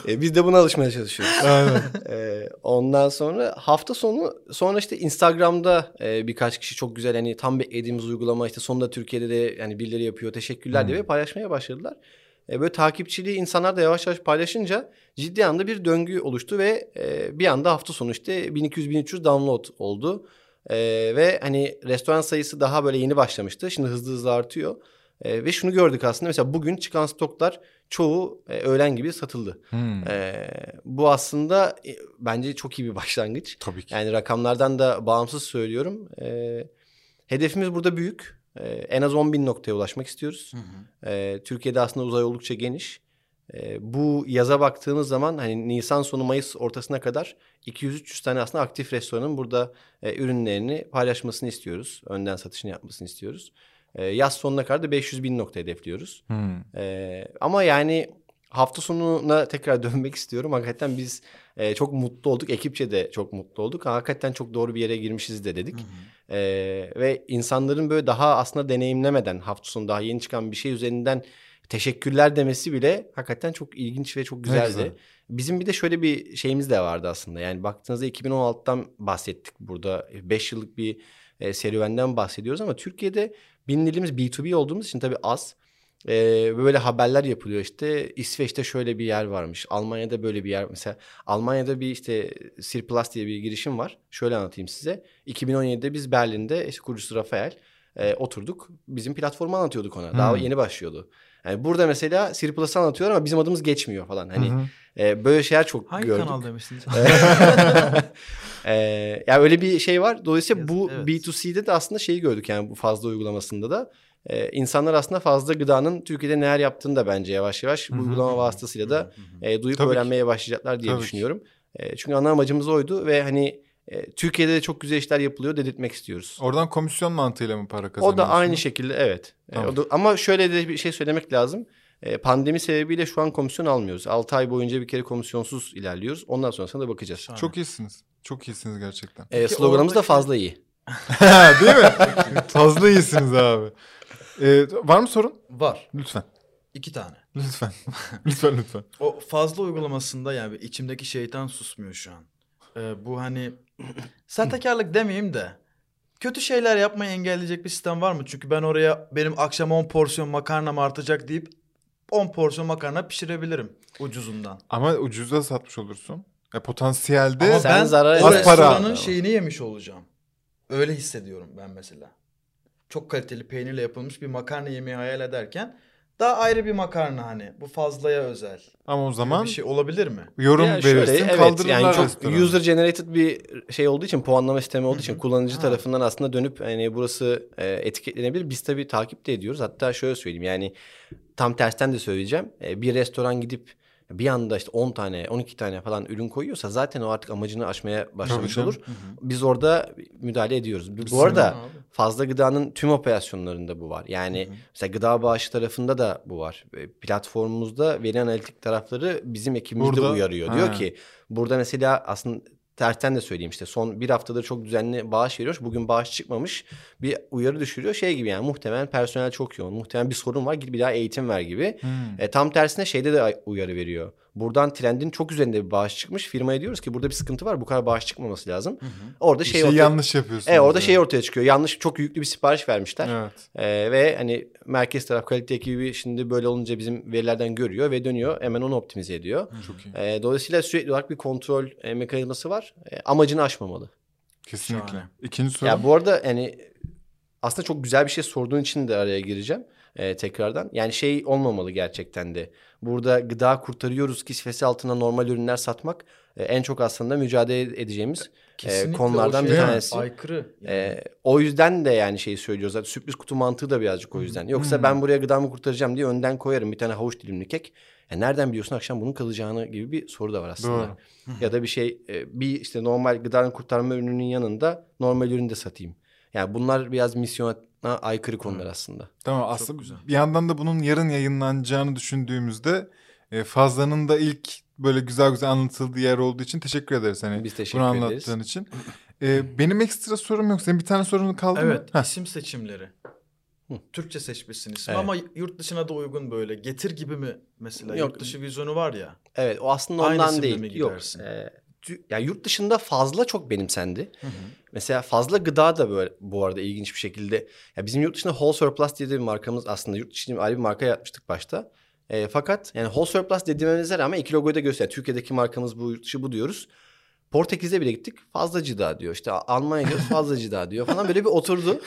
[laughs] e, biz de buna alışmaya çalışıyoruz. [laughs] Aynen. Ee, ondan sonra hafta sonu sonra işte Instagram'da e, birkaç kişi çok güzel hani tam beklediğimiz uygulama işte sonunda Türkiye'de de yani birileri yapıyor teşekkürler diye paylaşmaya başladılar. e, böyle takipçiliği insanlar da yavaş yavaş paylaşınca ciddi anda bir döngü oluştu ve e, bir anda hafta sonu işte 1200-1300 download oldu. E, ve hani restoran sayısı daha böyle yeni başlamıştı. Şimdi hızlı hızlı artıyor. E, ve şunu gördük aslında mesela bugün çıkan stoklar çoğu e, öğlen gibi satıldı. Hmm. E, bu aslında e, bence çok iyi bir başlangıç. Tabii ki. Yani rakamlardan da bağımsız söylüyorum. E, hedefimiz burada büyük. E, en az 10 bin noktaya ulaşmak istiyoruz. E, Türkiye'de aslında uzay oldukça geniş. E, bu yaza baktığımız zaman hani Nisan sonu Mayıs ortasına kadar 200-300 tane aslında aktif restoranın burada e, ürünlerini paylaşmasını istiyoruz. Önden satışını yapmasını istiyoruz. E, yaz sonuna kadar da 500 bin nokta hedefliyoruz. Hmm. Ee, ama yani hafta sonuna tekrar [laughs] dönmek istiyorum. Hakikaten biz e, çok mutlu olduk. Ekipçe de çok mutlu olduk. Hakikaten çok doğru bir yere girmişiz de dedik. Ee, ve insanların böyle daha aslında deneyimlemeden hafta sonu daha yeni çıkan bir şey üzerinden teşekkürler demesi bile hakikaten çok ilginç ve çok güzeldi. güzel. Bizim bir de şöyle bir şeyimiz de vardı aslında. Yani baktığınızda 2016'dan bahsettik burada. 5 yıllık bir e, serüvenden bahsediyoruz ama Türkiye'de bilindiğimiz B2B olduğumuz için tabii az. E, böyle haberler yapılıyor işte İsveç'te şöyle bir yer varmış. Almanya'da böyle bir yer mesela Almanya'da bir işte Sirplus diye bir girişim var. Şöyle anlatayım size. 2017'de biz Berlin'de işte kurucusu Rafael e, oturduk. Bizim platformu anlatıyorduk ona. Daha Hmm. yeni başlıyordu. Yani burada mesela Sirplus'ı anlatıyor ama bizim adımız geçmiyor falan. Hani Hı hı. e, böyle şeyler çok Hangi gördük. kanal demiştiniz? [laughs] [laughs] Ee, yani öyle bir şey var. Dolayısıyla Yes, bu evet. B2C'de de aslında şeyi gördük yani bu fazla uygulamasında da. Ee, insanlar aslında fazla gıdanın Türkiye'de neler yaptığını da bence yavaş yavaş bu Hı hı. uygulama vasıtasıyla da e, duyup Tabii ki. öğrenmeye başlayacaklar diye Tabii ki. düşünüyorum. E, çünkü ana amacımız oydu ve hani e, Türkiye'de de çok güzel işler yapılıyor dedirtmek istiyoruz. Oradan komisyon mantığıyla mı para kazanıyorsunuz? O da aynı şekilde evet. E, o da- ama şöyle de bir şey söylemek lazım. E, pandemi sebebiyle şu an komisyon almıyoruz. 6 ay boyunca bir kere komisyonsuz ilerliyoruz. Ondan sonrasına da bakacağız. Şahane. Çok iyisiniz. Çok iyisiniz gerçekten. E, sloganımız da fazla iyi. [laughs] Değil mi? [laughs] Fazla iyisiniz abi. Ee, var mı sorun? Var. Lütfen. İki tane. Lütfen. [laughs] lütfen lütfen. O fazla uygulamasında yani içimdeki şeytan susmuyor şu an. Ee, bu hani [clears throat] sahtekarlık demeyeyim de kötü şeyler yapmayı engelleyecek bir sistem var mı? Çünkü ben oraya benim akşam 10 porsiyon makarnam artacak deyip 10 porsiyon makarna pişirebilirim ucuzundan. Ama ucuza satmış olursun. E, potansiyelde Ama ben zarar o Az para. restoranın şeyini yemiş olacağım. Öyle hissediyorum ben mesela. Çok kaliteli peynirle yapılmış bir makarna yemeği hayal ederken daha ayrı bir makarna hani. Bu fazlaya özel. ama o zaman bir şey olabilir mi? yorum Ya şöyle, verirsin evet, kaldırırlar yani çok restoranı. user generated bir şey olduğu için puanlama sistemi olduğu için kullanıcı Ha. tarafından aslında dönüp hani burası e, etiketlenebilir. Biz tabii takip de ediyoruz. Hatta şöyle söyleyeyim yani tam tersten de söyleyeceğim. E, bir restoran gidip bir anda işte 10 tane 12 tane falan ürün koyuyorsa zaten o artık amacını aşmaya başlamış olur. Biz orada müdahale ediyoruz. Bu Kesinlikle. arada fazla gıdanın tüm operasyonlarında bu var. Yani mesela gıda bağışı tarafında da bu var. Platformumuzda veri analitik tarafları bizim ekibimiz de Burada- uyarıyor. Diyor Ha. ki burada mesela aslında tersten de söyleyeyim işte son bir haftadır çok düzenli bağış veriyor. Bugün bağış çıkmamış bir uyarı düşürüyor. Şey gibi yani muhtemelen personel çok yoğun. Muhtemelen bir sorun var git bir daha eğitim ver gibi. Hmm. E, tam tersine şeyde de uyarı veriyor. Buradan trendin çok üzerinde bir bağış çıkmış. Firmaya diyoruz ki burada bir sıkıntı var. Bu kadar bağış çıkmaması lazım. Orada Bir şey, şey ortaya- yanlış yapıyorsun. E, orada şey ortaya çıkıyor. Yanlış çok yüklü bir sipariş vermişler. Evet. Ee, ve hani merkez taraf kalite ekibi şimdi böyle olunca bizim verilerden görüyor ve dönüyor hemen onu optimize ediyor. Çok iyi. Ee, dolayısıyla sürekli olarak bir kontrol e, mekanizması var. E, amacını aşmamalı. Kesinlikle. Şahane. İkinci soru. Ya bu arada yani aslında çok güzel bir şey sorduğun için de araya gireceğim e, tekrardan. Yani şey olmamalı gerçekten de. Burada gıda kurtarıyoruz kisvesi altına normal ürünler satmak e, en çok aslında mücadele edeceğimiz Kesinlikle konulardan o bir tanesi. Aykırı. Yani. Ee, o yüzden de yani şeyi söylüyoruz. Zaten sürpriz kutu mantığı da birazcık o yüzden. Yoksa ben buraya gıdamı kurtaracağım diye önden koyarım bir tane havuç dilimli kek. Ya nereden biliyorsun akşam bunun kalacağını gibi bir soru da var aslında. Doğru. Ya da bir şey e, bir işte normal gıdanı kurtarma ürününün yanında normal ürünü de satayım. Yani bunlar biraz misyona aykırı konular aslında. Tamam aslında güzel. bir yandan da bunun yarın yayınlanacağını düşündüğümüzde e, Fazla'nın da ilk böyle güzel güzel anlatıldığı yer olduğu için teşekkür ederiz. Hani Biz teşekkür bunu ederiz. anlattığın için. E, benim ekstra sorum yok. Senin bir tane sorun kaldı mı? Evet isim seçimleri. Hı. Türkçe seçmişsin ismi Evet. ama yurt dışına da uygun böyle. Getir gibi mi mesela? Yok. Yurt dışı vizyonu var ya. Evet o aslında Aynı ondan isimle değil. mi Yok. gidersin? E, tü- ya yurt dışında fazla çok benimsendi. Mesela fazla gıda da böyle bu arada ilginç bir şekilde. Ya bizim yurt dışında Whole Surplus diye de bir markamız aslında yurt dışında ayrı bir marka yapmıştık başta. E, fakat yani whole surplus dediğimize rağmen iki logoyu da gösteriyor. Türkiye'deki markamız bu, yurt dışı bu diyoruz. Portekiz'e bile gittik fazlacı daha diyor. İşte Almanya diyoruz fazlacı daha diyor falan böyle bir oturdu.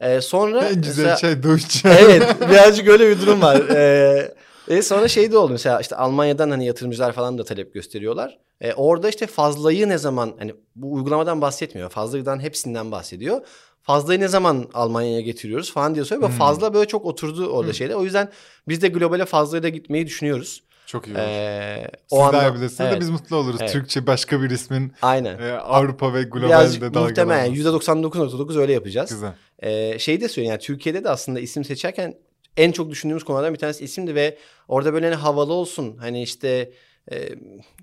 E, sonra En [laughs] güzel mesela- çay Deutsche. evet birazcık öyle bir durum var. Ee, e sonra şey de oldu mesela işte Almanya'dan hani yatırımcılar falan da talep gösteriyorlar. E, orada işte fazlayı ne zaman hani bu uygulamadan bahsetmiyor. Fazladan hepsinden bahsediyor. Fazlayı ne zaman Almanya'ya getiriyoruz falan diye soruyor. Hmm. fazla böyle çok oturdu orada Hmm. şeyler. O yüzden biz de globale fazlaya da gitmeyi düşünüyoruz. Çok iyi olur. Ee, Siz o iyi bilirsiniz Evet, de biz mutlu oluruz. Evet. Türkçe başka bir ismin Aynen. e, Avrupa ve globalde Birazcık dalgalanması. muhtemelen yani %99.9 öyle yapacağız. Güzel. Ee, şey de söyleyeyim yani Türkiye'de de aslında isim seçerken en çok düşündüğümüz konulardan bir tanesi isimdi ve orada böyle hani havalı olsun hani işte e,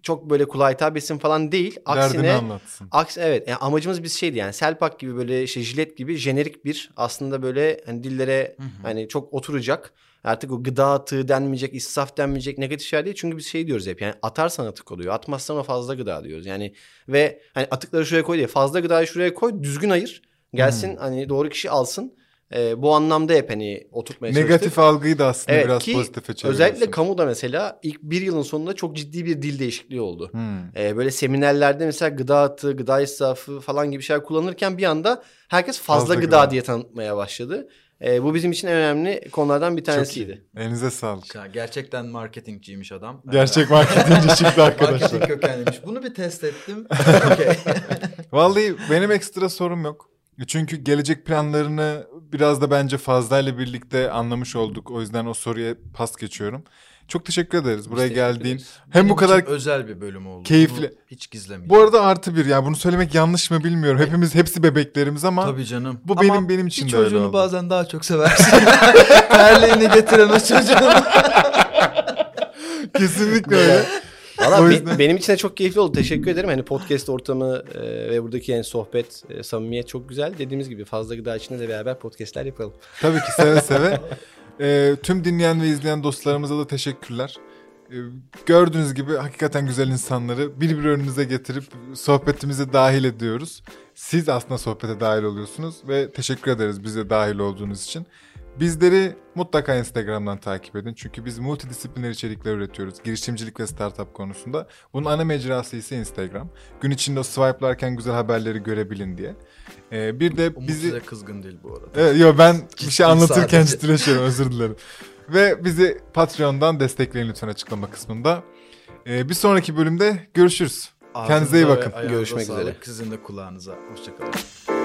çok böyle kulağa hitap etsin falan değil. Derdini Aksine anlatsın. Aks evet yani amacımız biz şeydi yani Selpak gibi böyle işte jilet gibi jenerik bir aslında böyle hani dillere Hı hı. hani çok oturacak. Artık o gıda atığı denmeyecek, israf denmeyecek, negatif şeyler değil. Çünkü biz şey diyoruz hep yani atarsan atık oluyor. Atmazsan o fazla gıda diyoruz. Yani ve hani atıkları şuraya koy diye fazla gıdayı şuraya koy düzgün ayır. Gelsin Hmm. hani doğru kişi alsın. Ee, bu anlamda hep hani oturtmaya çalıştık. Negatif algıyı da aslında Evet, biraz ki pozitife çeviriyorsun. Özellikle kamuda mesela ilk bir yılın sonunda çok ciddi bir dil değişikliği oldu. Hmm. Ee, böyle seminerlerde mesela gıda atığı, gıda israfı falan gibi şeyler kullanırken bir anda herkes fazla, Fazla gıda, gıda. diye tanıtmaya başladı. Ee, bu bizim için en önemli konulardan bir tanesiydi. Elinize sağlık. Ya gerçekten marketingciymiş adam. Gerçek marketinci çıktı [laughs] arkadaşlar. Marketing kökenliymiş. Bunu bir test ettim. [laughs] Okey. Vallahi benim ekstra sorum yok. Çünkü gelecek planlarını biraz da bence fazlayla birlikte anlamış olduk. O yüzden o soruya pas geçiyorum. Çok teşekkür ederiz buraya teşekkür geldiğin. ederiz. Hem Benim bu kadar özel bir bölüm oldu. keyifli. Bunu hiç gizlemeyeceğim. bu arada artı bir ya bunu söylemek yanlış mı bilmiyorum. Hepimiz hepsi bebeklerimiz ama Tabii canım. bu Ama benim benim için de öyle çocuğunu oldu. bazen daha çok seversin. [laughs] Terliğini getiren o çocuğunu. [laughs] Kesinlikle öyle. [laughs] Valla be- benim için de çok keyifli oldu. Teşekkür ederim. Hani podcast ortamı e, ve buradaki yani sohbet, e, samimiyet çok güzel. Dediğimiz gibi fazla gıda içinde de beraber podcastler yapalım. Tabii ki seve [laughs] seve. Ee, tüm dinleyen ve izleyen dostlarımıza da teşekkürler. Ee, gördüğünüz gibi hakikaten güzel insanları bir bir önünüze getirip sohbetimize dahil ediyoruz. Siz aslında sohbete dahil oluyorsunuz ve teşekkür ederiz bize dahil olduğunuz için. Bizleri mutlaka Instagram'dan takip edin. Çünkü biz multidisipliner içerikler üretiyoruz. Girişimcilik ve startup konusunda. Bunun ana mecrası ise Instagram. Gün içinde swipe'larken güzel haberleri görebilin diye. Ee, bir de Umut bizi... size kızgın değil bu arada. Evet, yo ben bir Ciddi şey anlatırken sadece. [laughs] ciddileşiyorum özür dilerim. Ve bizi Patreon'dan destekleyin lütfen açıklama kısmında. Ee, bir sonraki bölümde görüşürüz. Kendinize iyi Ağzınıza bakın. Görüşmek sağlık. üzere. Sizin de kulağınıza. Hoşçakalın.